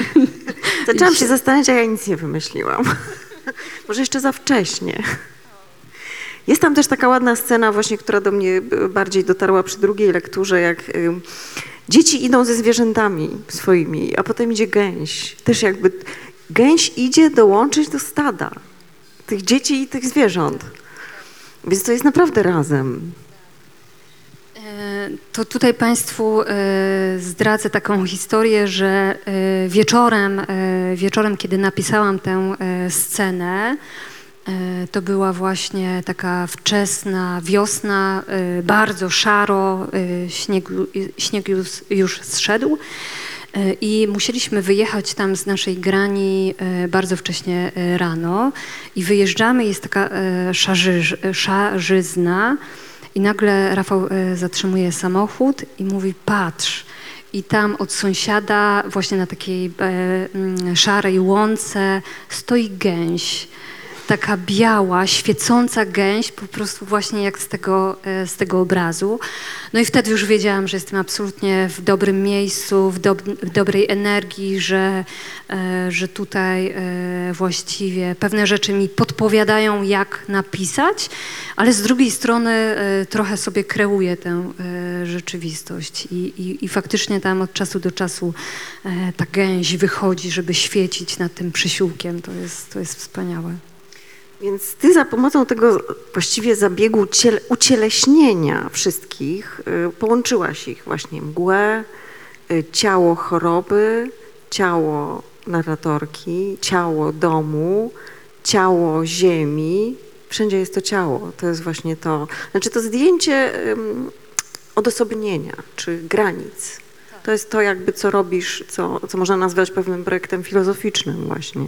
[LAUGHS] Zaczęłam się zastanawiać, a ja nic nie wymyśliłam. [LAUGHS] Może jeszcze za wcześnie. Jest tam też taka ładna scena właśnie, która do mnie bardziej dotarła przy drugiej lekturze, jak dzieci idą ze zwierzętami swoimi, a potem idzie gęś. Też jakby gęś idzie dołączyć do stada tych dzieci i tych zwierząt. Więc to jest naprawdę razem. To tutaj Państwu e, zdradzę taką historię, że e, wieczorem, e, wieczorem kiedy napisałam tę scenę, to była właśnie taka wczesna wiosna, bardzo szaro, śnieg, śnieg już, już zszedł i musieliśmy wyjechać tam z naszej grani bardzo wcześnie rano. I wyjeżdżamy, jest taka szarzyz, szarzyzna, i nagle Rafał e, zatrzymuje samochód i mówi: Patrz. I tam od sąsiada, właśnie na takiej e, szarej łące, stoi gęś. Taka biała, świecąca gęś, po prostu właśnie jak z tego, e, z tego obrazu. No i wtedy już wiedziałam, że jestem absolutnie w dobrym miejscu, w, dob w dobrej energii, że, e, że tutaj e, właściwie pewne rzeczy mi podpowiadają, jak napisać, ale z drugiej strony trochę sobie kreuję tę rzeczywistość I, i, i faktycznie tam od czasu do czasu ta gęś wychodzi, żeby świecić nad tym przysiłkiem. To jest, to jest wspaniałe. Więc ty za pomocą tego właściwie zabiegu ciele, ucieleśnienia wszystkich y, połączyłaś ich właśnie mgłę, y, ciało choroby, ciało narratorki, ciało domu, ciało ziemi. Wszędzie jest to ciało. To jest właśnie to. Znaczy to zdjęcie odosobnienia czy granic. To jest to jakby co robisz, co, co można nazwać pewnym projektem filozoficznym właśnie.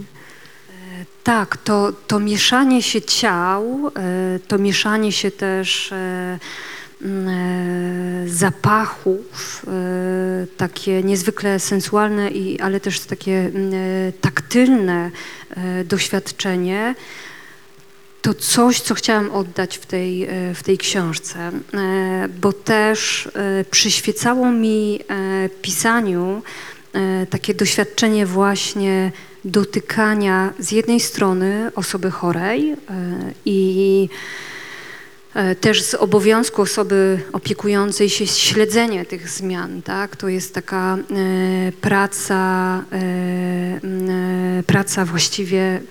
Tak, to, to mieszanie się ciał, e, to mieszanie się też e, e, zapachów, takie niezwykle sensualne, i, ale też takie taktylne doświadczenie, to coś, co chciałam oddać w tej, w tej książce, bo też przyświecało mi pisaniu takie doświadczenie właśnie dotykania z jednej strony osoby chorej e, i e, też z obowiązku osoby opiekującej się śledzenie tych zmian, tak? To jest taka e, praca, praca właściwie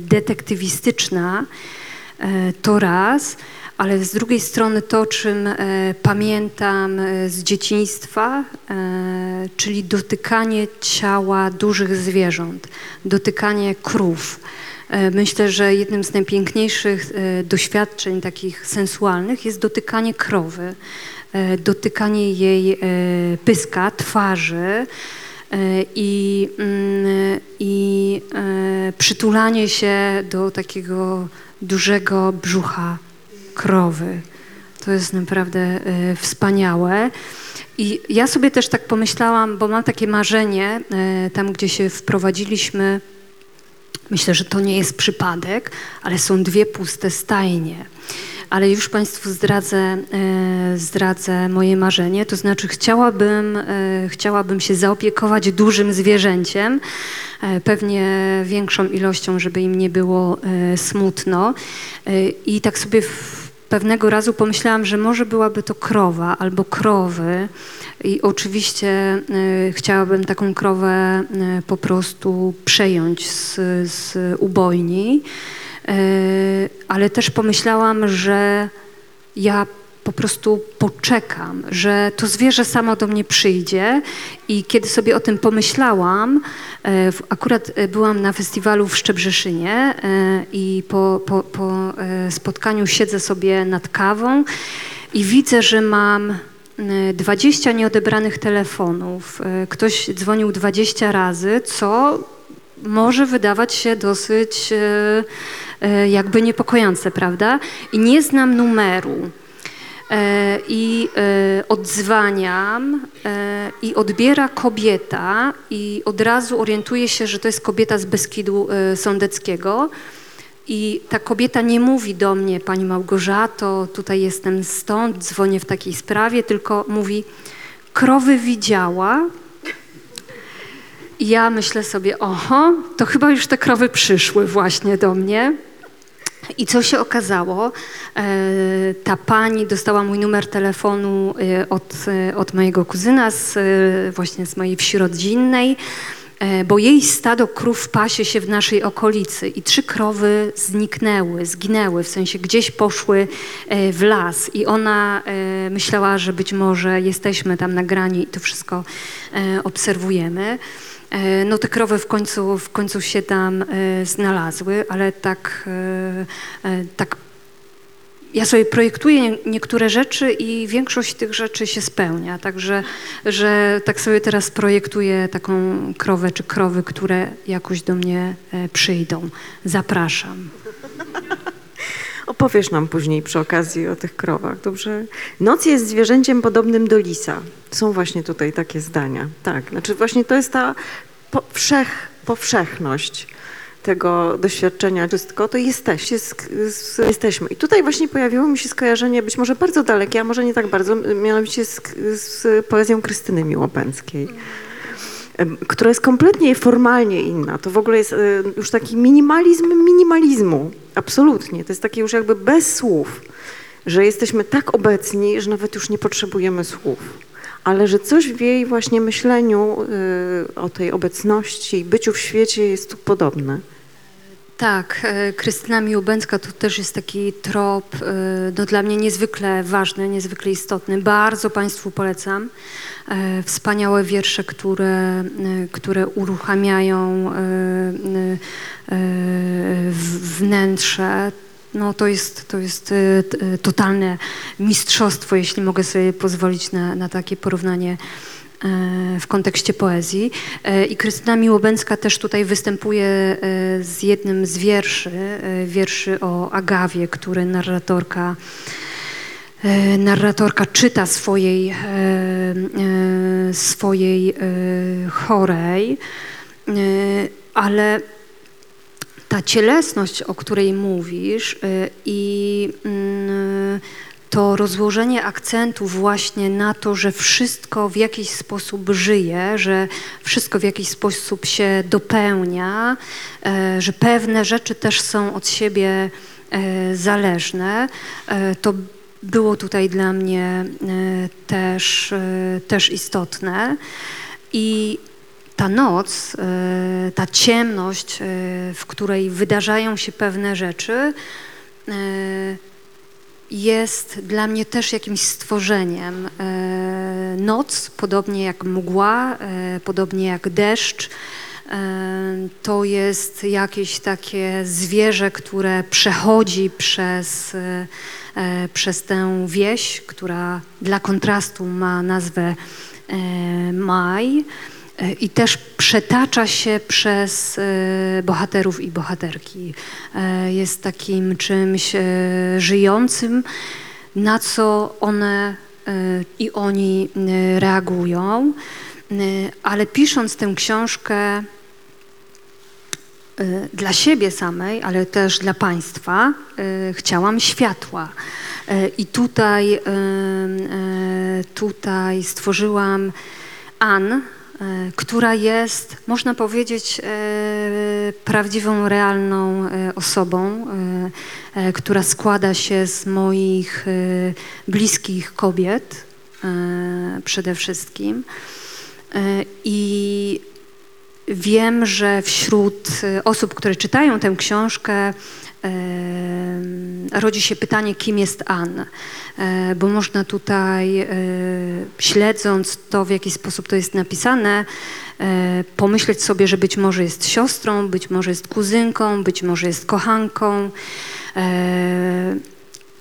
detektywistyczna, to raz, ale z drugiej strony to, czym e, pamiętam e, z dzieciństwa, e, czyli dotykanie ciała dużych zwierząt, dotykanie krów. Myślę, że jednym z najpiękniejszych doświadczeń takich sensualnych jest dotykanie krowy, dotykanie jej pyska, twarzy i, mm, i przytulanie się do takiego dużego brzucha krowy. To jest naprawdę e, wspaniałe. I ja sobie też tak pomyślałam, bo mam takie marzenie, e, tam gdzie się wprowadziliśmy, myślę, że to nie jest przypadek, ale są dwie puste stajnie. Ale już Państwu zdradzę, e, zdradzę moje marzenie, to znaczy chciałabym, chciałabym się zaopiekować dużym zwierzęciem, pewnie większą ilością, żeby im nie było smutno. I tak sobie w, pewnego razu pomyślałam, że może byłaby to krowa albo krowy. I oczywiście e, chciałabym taką krowę e, po prostu przejąć z, z ubojni, E, ale też pomyślałam, że ja po prostu poczekam, że to zwierzę samo do mnie przyjdzie i kiedy sobie o tym pomyślałam, e, akurat e, byłam na festiwalu w Szczebrzeszynie e, i po, po, po spotkaniu siedzę sobie nad kawą i widzę, że mam e, 20 nieodebranych telefonów. Ktoś dzwonił 20 razy, co może wydawać się dosyć jakby niepokojące, prawda? I nie znam numeru. E, I e, odzwaniam e, i odbiera kobieta i od razu orientuję się, że to jest kobieta z Beskidu Sądeckiego. I ta kobieta nie mówi do mnie, pani Małgorzato, tutaj jestem stąd, dzwonię w takiej sprawie, tylko mówi, krowy widziała, i ja myślę sobie, oho, to chyba już te krowy przyszły właśnie do mnie. I co się okazało? E, ta pani dostała mój numer telefonu e, od, e, od mojego kuzyna, z, właśnie z mojej wsi rodzinnej, bo jej stado krów pasie się w naszej okolicy i trzy krowy zniknęły, zginęły, w sensie gdzieś poszły w las i ona myślała, że być może jesteśmy tam nagrani i to wszystko obserwujemy. E, No te krowy w końcu, w końcu się tam e, znalazły, ale tak, e, tak ja sobie projektuję nie- niektóre rzeczy i większość tych rzeczy się spełnia. Także, że tak sobie teraz projektuję taką krowę czy krowy, które jakoś do mnie przyjdą. Zapraszam. Opowiesz nam później przy okazji o tych krowach, dobrze? Noc jest zwierzęciem podobnym do lisa. Są właśnie tutaj takie zdania. Tak, znaczy właśnie to jest ta powszech, powszechność tego doświadczenia wszystko, to jesteście, z, z, jesteśmy. I tutaj właśnie pojawiło mi się skojarzenie, być może bardzo dalekie, a może nie tak bardzo, mianowicie z, z poezją Krystyny Miłopęckiej która jest kompletnie formalnie inna. To w ogóle jest e, już taki minimalizm minimalizmu. Absolutnie. To jest takie już jakby bez słów, że jesteśmy tak obecni, że nawet już nie potrzebujemy słów. Ale że coś w jej właśnie myśleniu y, o tej obecności i byciu w świecie jest tu podobne. Tak, e, Krystyna Miłobęcka to też jest taki trop, e, no dla mnie niezwykle ważny, niezwykle istotny. Bardzo Państwu polecam. E, Wspaniałe wiersze, które, które uruchamiają wnętrze. No to jest, to jest totalne mistrzostwo, jeśli mogę sobie pozwolić na, na takie porównanie w kontekście poezji. E, I Krystyna Miłobęcka też tutaj występuje e, z jednym z wierszy, e, wierszy o Agawie, który narratorka e, narratorka czyta swojej, e, e, swojej e, chorej, e, ale ta cielesność, o której mówisz i mm, to rozłożenie akcentu właśnie na to, że wszystko w jakiś sposób żyje, że wszystko w jakiś sposób się dopełnia, e, że pewne rzeczy też są od siebie e, zależne, e, to było tutaj dla mnie też, też istotne. I ta noc, ta ciemność, w której wydarzają się pewne rzeczy, jest dla mnie też jakimś stworzeniem. E, Noc, podobnie jak mgła, e, podobnie jak deszcz, e, to jest jakieś takie zwierzę, które przechodzi przez, przez tę wieś, która dla kontrastu ma nazwę Maj. E, I też przetacza się przez e, bohaterów i bohaterki. E, Jest takim czymś żyjącym, na co one i oni reagują. Ale pisząc tę książkę, dla siebie samej, ale też dla państwa chciałam światła. I tutaj, tutaj stworzyłam Ann, która jest, można powiedzieć, y, prawdziwą, realną y, osobą, która składa się z moich bliskich kobiet przede wszystkim. I Wiem, że wśród osób, które czytają tę książkę, e, rodzi się pytanie, kim jest Ann. E, Bo można tutaj, e, śledząc to, w jaki sposób to jest napisane, e, pomyśleć sobie, że być może jest siostrą, być może jest kuzynką, być może jest kochanką.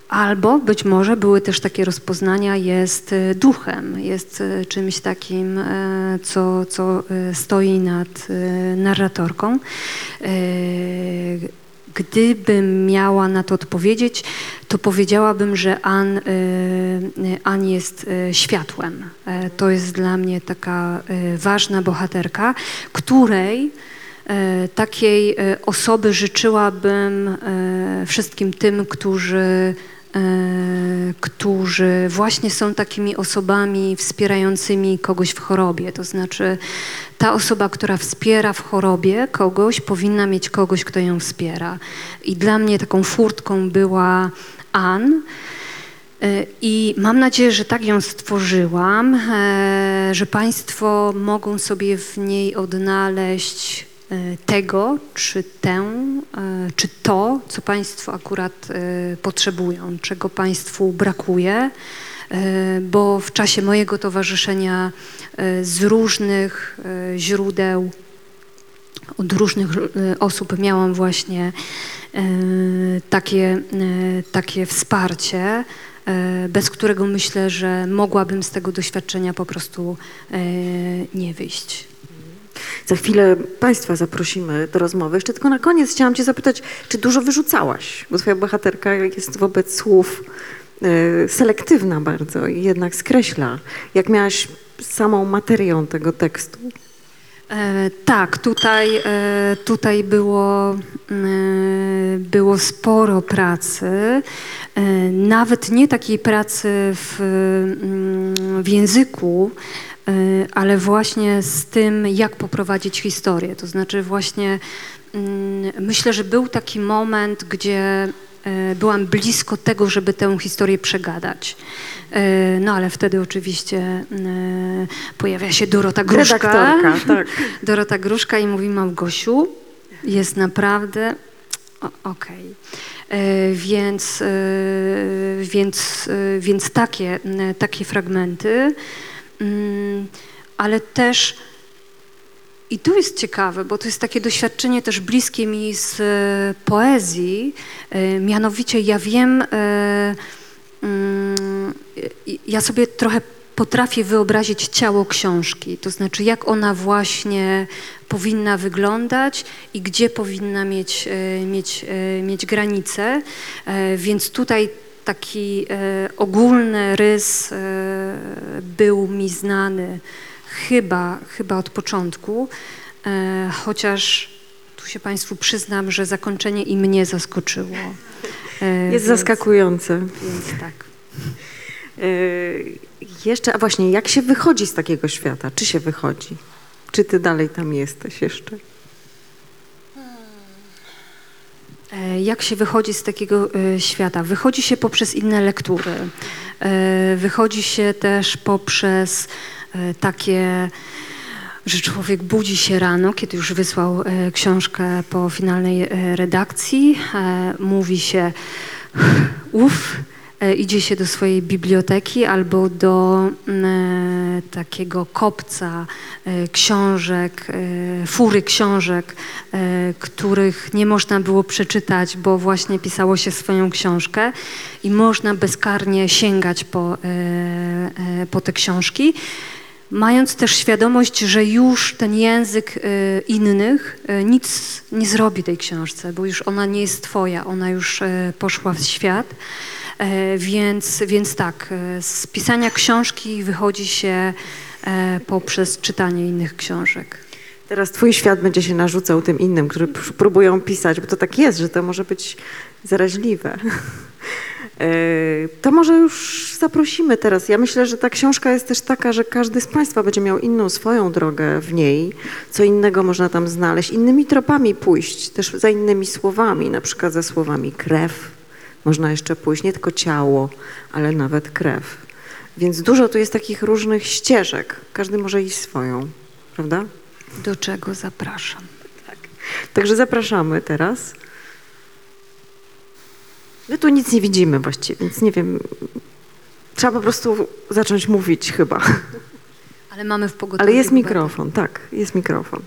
Albo być może były też takie rozpoznania, jest duchem, jest czymś takim, co, co stoi nad narratorką. E, Gdybym miała na to odpowiedzieć, to powiedziałabym, że Ann, e, Ann jest e, światłem. E, To jest dla mnie taka e, ważna bohaterka, której e, takiej e, osoby życzyłabym e, wszystkim tym, którzy, e, którzy właśnie są takimi osobami wspierającymi kogoś w chorobie. To znaczy, ta osoba, która wspiera w chorobie kogoś, powinna mieć kogoś, kto ją wspiera. I dla mnie taką furtką była Ann. E, I mam nadzieję, że tak ją stworzyłam, e, że Państwo mogą sobie w niej odnaleźć e, tego, czy tę, czy to, co Państwo akurat potrzebują, czego Państwu brakuje, bo w czasie mojego towarzyszenia e, z różnych e, źródeł od różnych e, osób miałam właśnie e, takie, e, takie wsparcie, e, bez którego myślę, że mogłabym z tego doświadczenia po prostu e, nie wyjść. Za chwilę Państwa zaprosimy do rozmowy. Jeszcze tylko na koniec chciałam Cię zapytać, czy dużo wyrzucałaś? Bo Twoja bohaterka jest wobec słów e, selektywna bardzo i jednak skreśla. Jak miałaś samą materią tego tekstu? E, tak, tutaj, e, tutaj było, e, było sporo pracy, e, nawet nie takiej pracy w, mm, w języku, e, ale właśnie z tym, jak poprowadzić historię. To znaczy właśnie mm, myślę, że był taki moment, gdzie byłam blisko tego, żeby tę historię przegadać. E, No ale wtedy oczywiście e, pojawia się Dorota Gruszka. Redaktorka, [LAUGHS] tak. Dorota Gruszka i mówi Małgosiu, jest naprawdę okej. E, Więc, e, więc, e, więc takie, takie fragmenty, Mm, ale też i tu jest ciekawe, bo to jest takie doświadczenie też bliskie mi z e, poezji. E, mianowicie ja wiem, e, mm, ja sobie trochę potrafię wyobrazić ciało książki, to znaczy jak ona właśnie powinna wyglądać i gdzie powinna mieć, mieć, mieć granice. Więc tutaj taki ogólny rys był mi znany chyba, chyba od początku, e, chociaż tu się Państwu przyznam, że zakończenie i mnie zaskoczyło. E, Jest więc- zaskakujące. Więc tak. Yy, jeszcze, a właśnie, jak się wychodzi z takiego świata? Czy się wychodzi? Czy ty dalej tam jesteś jeszcze? E, Jak się wychodzi z takiego e, świata? Wychodzi się poprzez inne lektury. E, Wychodzi się też poprzez e, takie, że człowiek budzi się rano, kiedy już wysłał e, książkę po finalnej e, redakcji. e, Mówi się uff, e, idzie się do swojej biblioteki albo do mm, e, takiego kopca e, książek, e, fury książek, e, których nie można było przeczytać, bo właśnie pisało się swoją książkę i można bezkarnie sięgać po, e, e, po te książki. Mając też świadomość, że już ten język e, innych e, nic nie zrobi tej książce, bo już ona nie jest twoja, ona już e, poszła w świat. E, Więc, więc tak, z pisania książki wychodzi się e, poprzez czytanie innych książek. Teraz twój świat będzie się narzucał tym innym, którzy próbują pisać, bo to tak jest, że to może być zaraźliwe. Yy, [LAUGHS] To może już zaprosimy teraz. Ja myślę, że ta książka jest też taka, że każdy z Państwa będzie miał inną swoją drogę w niej, co innego można tam znaleźć, innymi tropami pójść, też za innymi słowami, na przykład za słowami krew. Można jeszcze pójść, nie tylko ciało, ale nawet krew. Więc dużo tu jest takich różnych ścieżek. Każdy może iść swoją, prawda? Do czego zapraszam? Także zapraszamy teraz. My tu nic nie widzimy właściwie, więc nie wiem. Trzeba po prostu zacząć mówić chyba. Ale mamy w pogotowiu. Ale jest mikrofon, tak, jest mikrofon.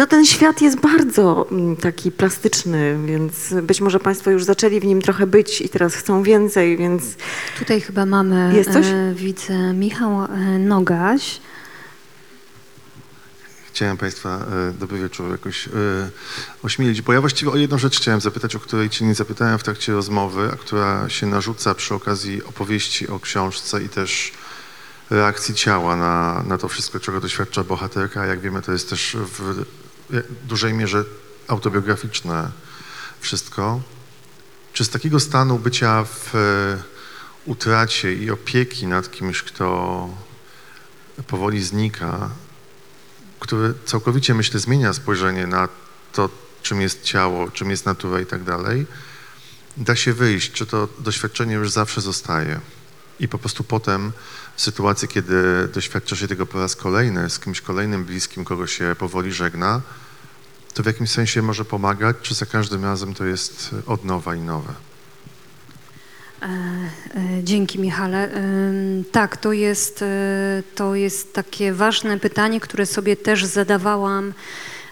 No ten świat jest bardzo mm, taki plastyczny, więc być może Państwo już zaczęli w nim trochę być i teraz chcą więcej, więc Tutaj chyba mamy, Jest coś? e, widzę, Michał e, Nogaś. Chciałem Państwa, e, dobry wieczór, jakoś e, ośmielić, bo ja właściwie o jedną rzecz chciałem zapytać, o której Cię nie zapytałem w trakcie rozmowy, a która się narzuca przy okazji opowieści o książce i też reakcji ciała na, na to wszystko, czego doświadcza bohaterka. Jak wiemy, to jest też w dużej mierze autobiograficzne wszystko. Czy z takiego stanu bycia w e, utracie i opieki nad kimś, kto powoli znika, który całkowicie, myślę, zmienia spojrzenie na to, czym jest ciało, czym jest natura i tak dalej, da się wyjść, czy to doświadczenie już zawsze zostaje. I po prostu potem w sytuacji, kiedy doświadcza się tego po raz kolejny, z kimś kolejnym bliskim, kogo się powoli żegna, to w jakimś sensie może pomagać, czy za każdym razem to jest od nowa i nowe. E, e, Dzięki Michale. Ym, Tak, to jest, e, to jest takie ważne pytanie, które sobie też zadawałam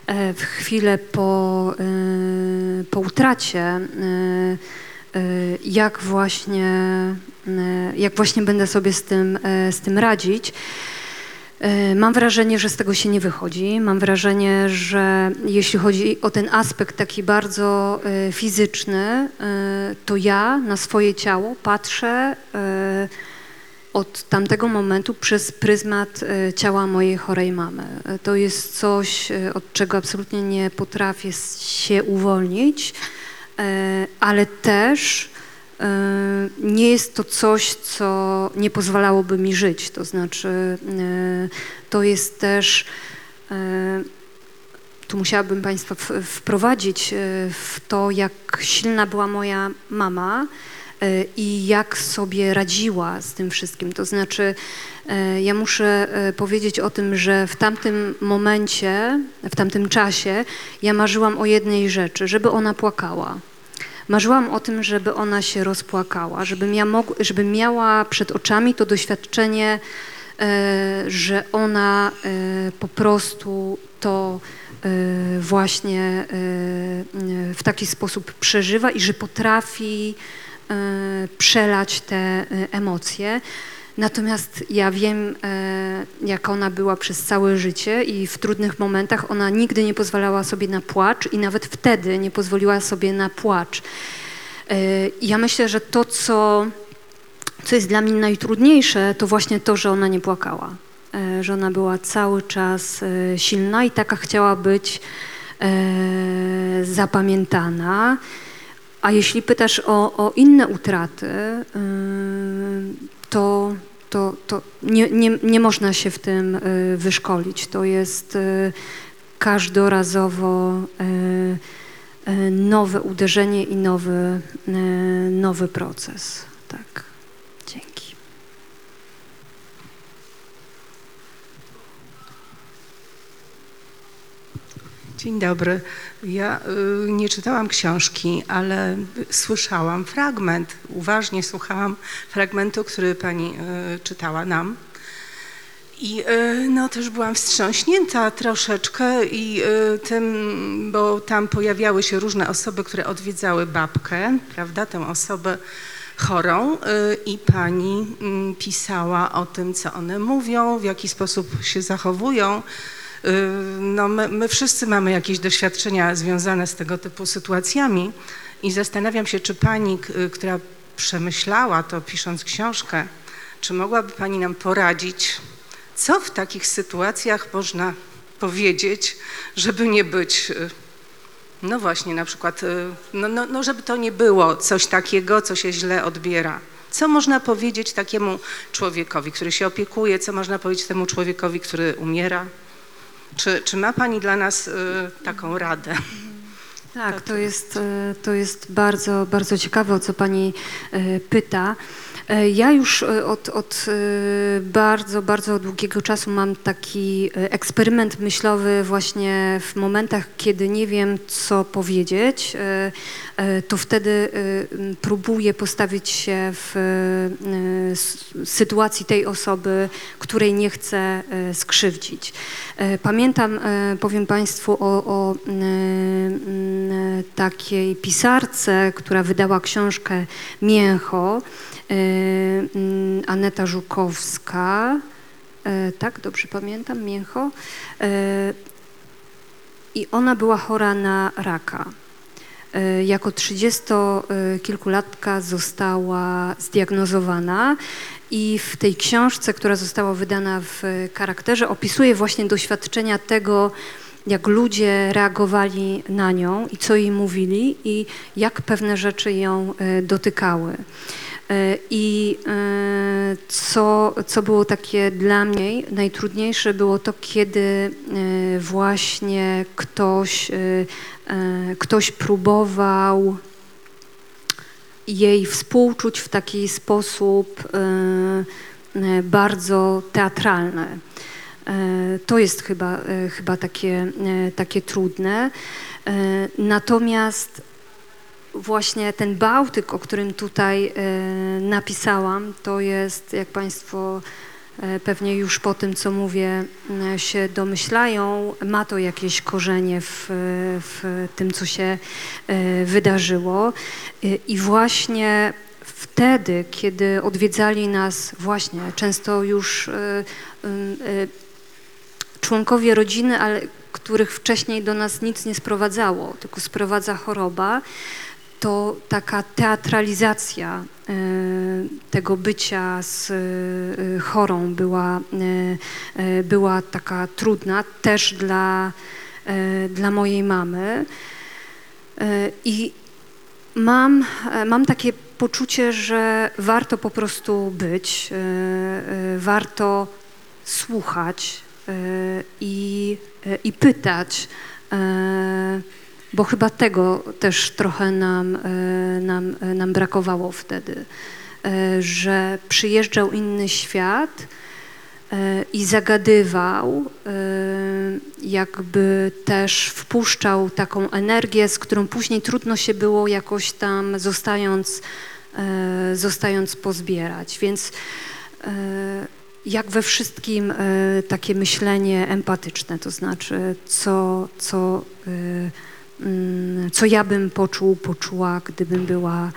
e, w chwilę po, e, po utracie. E, Jak właśnie, e, jak właśnie będę sobie z tym, e, z tym radzić. Mam wrażenie, że z tego się nie wychodzi. Mam wrażenie, że jeśli chodzi o ten aspekt taki bardzo fizyczny, to ja na swoje ciało patrzę od tamtego momentu przez pryzmat ciała mojej chorej mamy. To jest coś, od czego absolutnie nie potrafię się uwolnić, ale też e, nie jest to coś, co nie pozwalałoby mi żyć. To znaczy, e, to jest też. e, Tu musiałabym Państwa wprowadzić e, w to, jak silna była moja mama e, i jak sobie radziła z tym wszystkim. To znaczy, e, ja muszę e, powiedzieć o tym, że w tamtym momencie, w tamtym czasie, ja marzyłam o jednej rzeczy, żeby ona płakała. Marzyłam o tym, żeby ona się rozpłakała, żebym, ja mog- żebym miała przed oczami to doświadczenie, e, że ona po prostu to właśnie w taki sposób przeżywa i że potrafi przelać te e, emocje. Natomiast ja wiem, e, jak ona była przez całe życie i w trudnych momentach ona nigdy nie pozwalała sobie na płacz i nawet wtedy nie pozwoliła sobie na płacz. E, Ja myślę, że to, co, co jest dla mnie najtrudniejsze, to właśnie to, że ona nie płakała. E, Że ona była cały czas e, silna i taka chciała być e, zapamiętana. A jeśli pytasz o, o inne utraty, ym, to, to, to nie, nie, nie można się w tym y, wyszkolić. To jest y, każdorazowo y, y, nowe uderzenie i nowy, y, nowy proces. Tak. Dzięki. Dzień dobry. Ja y, nie czytałam książki, ale słyszałam fragment, uważnie słuchałam fragmentu, który pani y, czytała nam. I y, no też byłam wstrząśnięta troszeczkę i tym, bo tam pojawiały się różne osoby, które odwiedzały babkę, prawda, tę osobę chorą i pani mm, pisała o tym, co one mówią, w jaki sposób się zachowują. Y, No, my, my wszyscy mamy jakieś doświadczenia związane z tego typu sytuacjami i zastanawiam się, czy pani, y, która przemyślała to pisząc książkę, czy mogłaby pani nam poradzić, co w takich sytuacjach można powiedzieć, żeby nie być, y, no właśnie, na przykład, no, no, no żeby to nie było coś takiego, co się źle odbiera. Co można powiedzieć takiemu człowiekowi, który się opiekuje, co można powiedzieć temu człowiekowi, który umiera? Czy, czy ma Pani dla nas y, taką radę? Tak, to jest, e, to jest bardzo, bardzo ciekawe, o co Pani e, pyta. E, Ja już od, od bardzo, bardzo długiego czasu mam taki eksperyment myślowy właśnie w momentach, kiedy nie wiem, co powiedzieć, e, e, to wtedy próbuję postawić się w sytuacji tej osoby, której nie chcę skrzywdzić. E, Pamiętam, e, powiem Państwu o, o m, m, takiej pisarce, która wydała książkę Mięcho, e, m, Aneta Żukowska, e, tak, dobrze pamiętam, Mięcho. E, I ona była chora na raka. E, Jako 30-kilkulatka została zdiagnozowana i w tej książce, która została wydana w charakterze, opisuje właśnie doświadczenia tego, jak ludzie reagowali na nią i co jej mówili i jak pewne rzeczy ją e, dotykały. E, I e, co, co było takie dla mnie najtrudniejsze, było to, kiedy e, właśnie ktoś, e, e, ktoś próbował jej współczuć w taki sposób e, e, bardzo teatralny. E, To jest chyba, chyba takie, takie trudne. Natomiast właśnie ten Bałtyk, o którym tutaj napisałam, to jest, jak Państwo pewnie już po tym, co mówię, e, się domyślają, ma to jakieś korzenie w, w tym, co się e, wydarzyło. E, I właśnie wtedy, kiedy odwiedzali nas właśnie często już e, e, członkowie rodziny, ale których wcześniej do nas nic nie sprowadzało, tylko sprowadza choroba, to taka teatralizacja e, tego bycia z e, chorą była, e, była taka trudna też dla, dla mojej mamy. I mam, mam takie poczucie, że warto po prostu być, warto słuchać i, i pytać, bo chyba tego też trochę nam, e, nam, e, nam brakowało wtedy, e, że przyjeżdżał inny świat i zagadywał, jakby też wpuszczał taką energię, z którą później trudno się było jakoś tam zostając, zostając pozbierać. Więc jak we wszystkim takie myślenie empatyczne, to znaczy co, co, co ja bym poczuł, poczuła, gdybym była,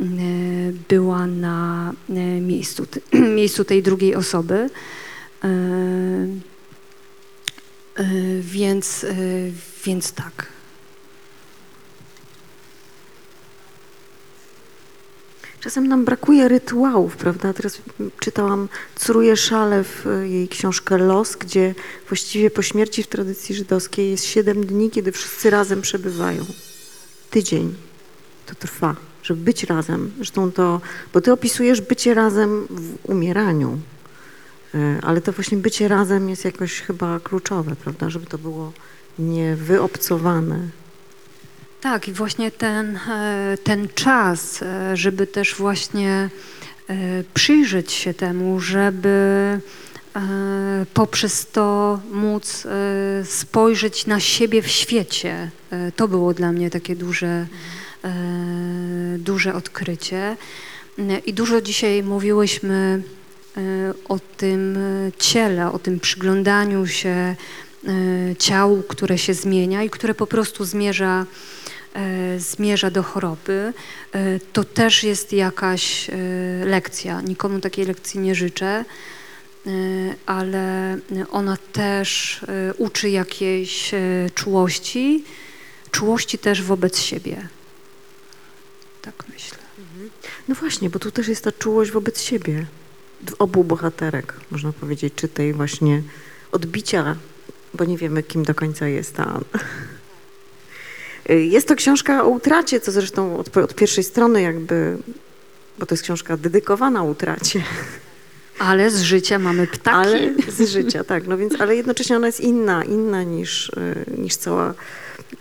mm, była na e, miejscu, [CLEARS THROAT] miejscu tej drugiej osoby. E, e, Więc, e, więc tak. Czasem nam brakuje rytuałów, prawda? Teraz czytałam Córuje Szale w e, jej książkę Los, gdzie właściwie po śmierci w tradycji żydowskiej jest siedem dni, kiedy wszyscy razem przebywają. Tydzień to trwa, żeby być razem. Zresztą to, bo ty opisujesz bycie razem w umieraniu, e, ale to właśnie bycie razem jest jakoś chyba kluczowe, prawda? Żeby to było niewyobcowane. Tak, i właśnie ten, e, ten czas, e, żeby też właśnie e, przyjrzeć się temu, żeby poprzez to móc spojrzeć na siebie w świecie. To było dla mnie takie duże, duże odkrycie. I dużo dzisiaj mówiłyśmy o tym ciele, o tym przyglądaniu się ciału, które się zmienia i które po prostu zmierza, zmierza do choroby. E, To też jest jakaś e, lekcja. Nikomu takiej lekcji nie życzę, e, ale ona też e, uczy jakiejś e, czułości, czułości też wobec siebie. Tak myślę. No właśnie, bo tu też jest ta czułość wobec siebie. Obu bohaterek, można powiedzieć, czy tej właśnie odbicia, bo nie wiemy, kim do końca jest ta. Jest to książka o utracie, co zresztą od, od pierwszej strony jakby, bo to jest książka dedykowana utracie, [LAUGHS] Ale z życia mamy ptaki. ale z życia, tak. No więc, ale jednocześnie ona jest inna, inna niż, y, niż cała,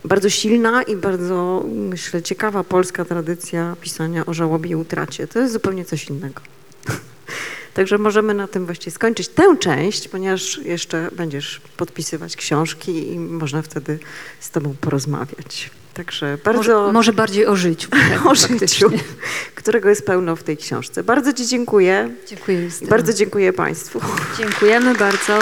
bardzo silna i bardzo, myślę, ciekawa polska tradycja pisania o żałobie i utracie. To jest zupełnie coś innego. [LAUGHS] Także możemy na tym właściwie skończyć tę część, ponieważ jeszcze będziesz podpisywać książki i można wtedy z tobą porozmawiać. Także bardzo Może, może bardziej o życiu. [LAUGHS] o faktycznie. życiu, którego jest pełno w tej książce. Bardzo ci dziękuję Dziękuję. bardzo dziękuję państwu. Dziękujemy bardzo.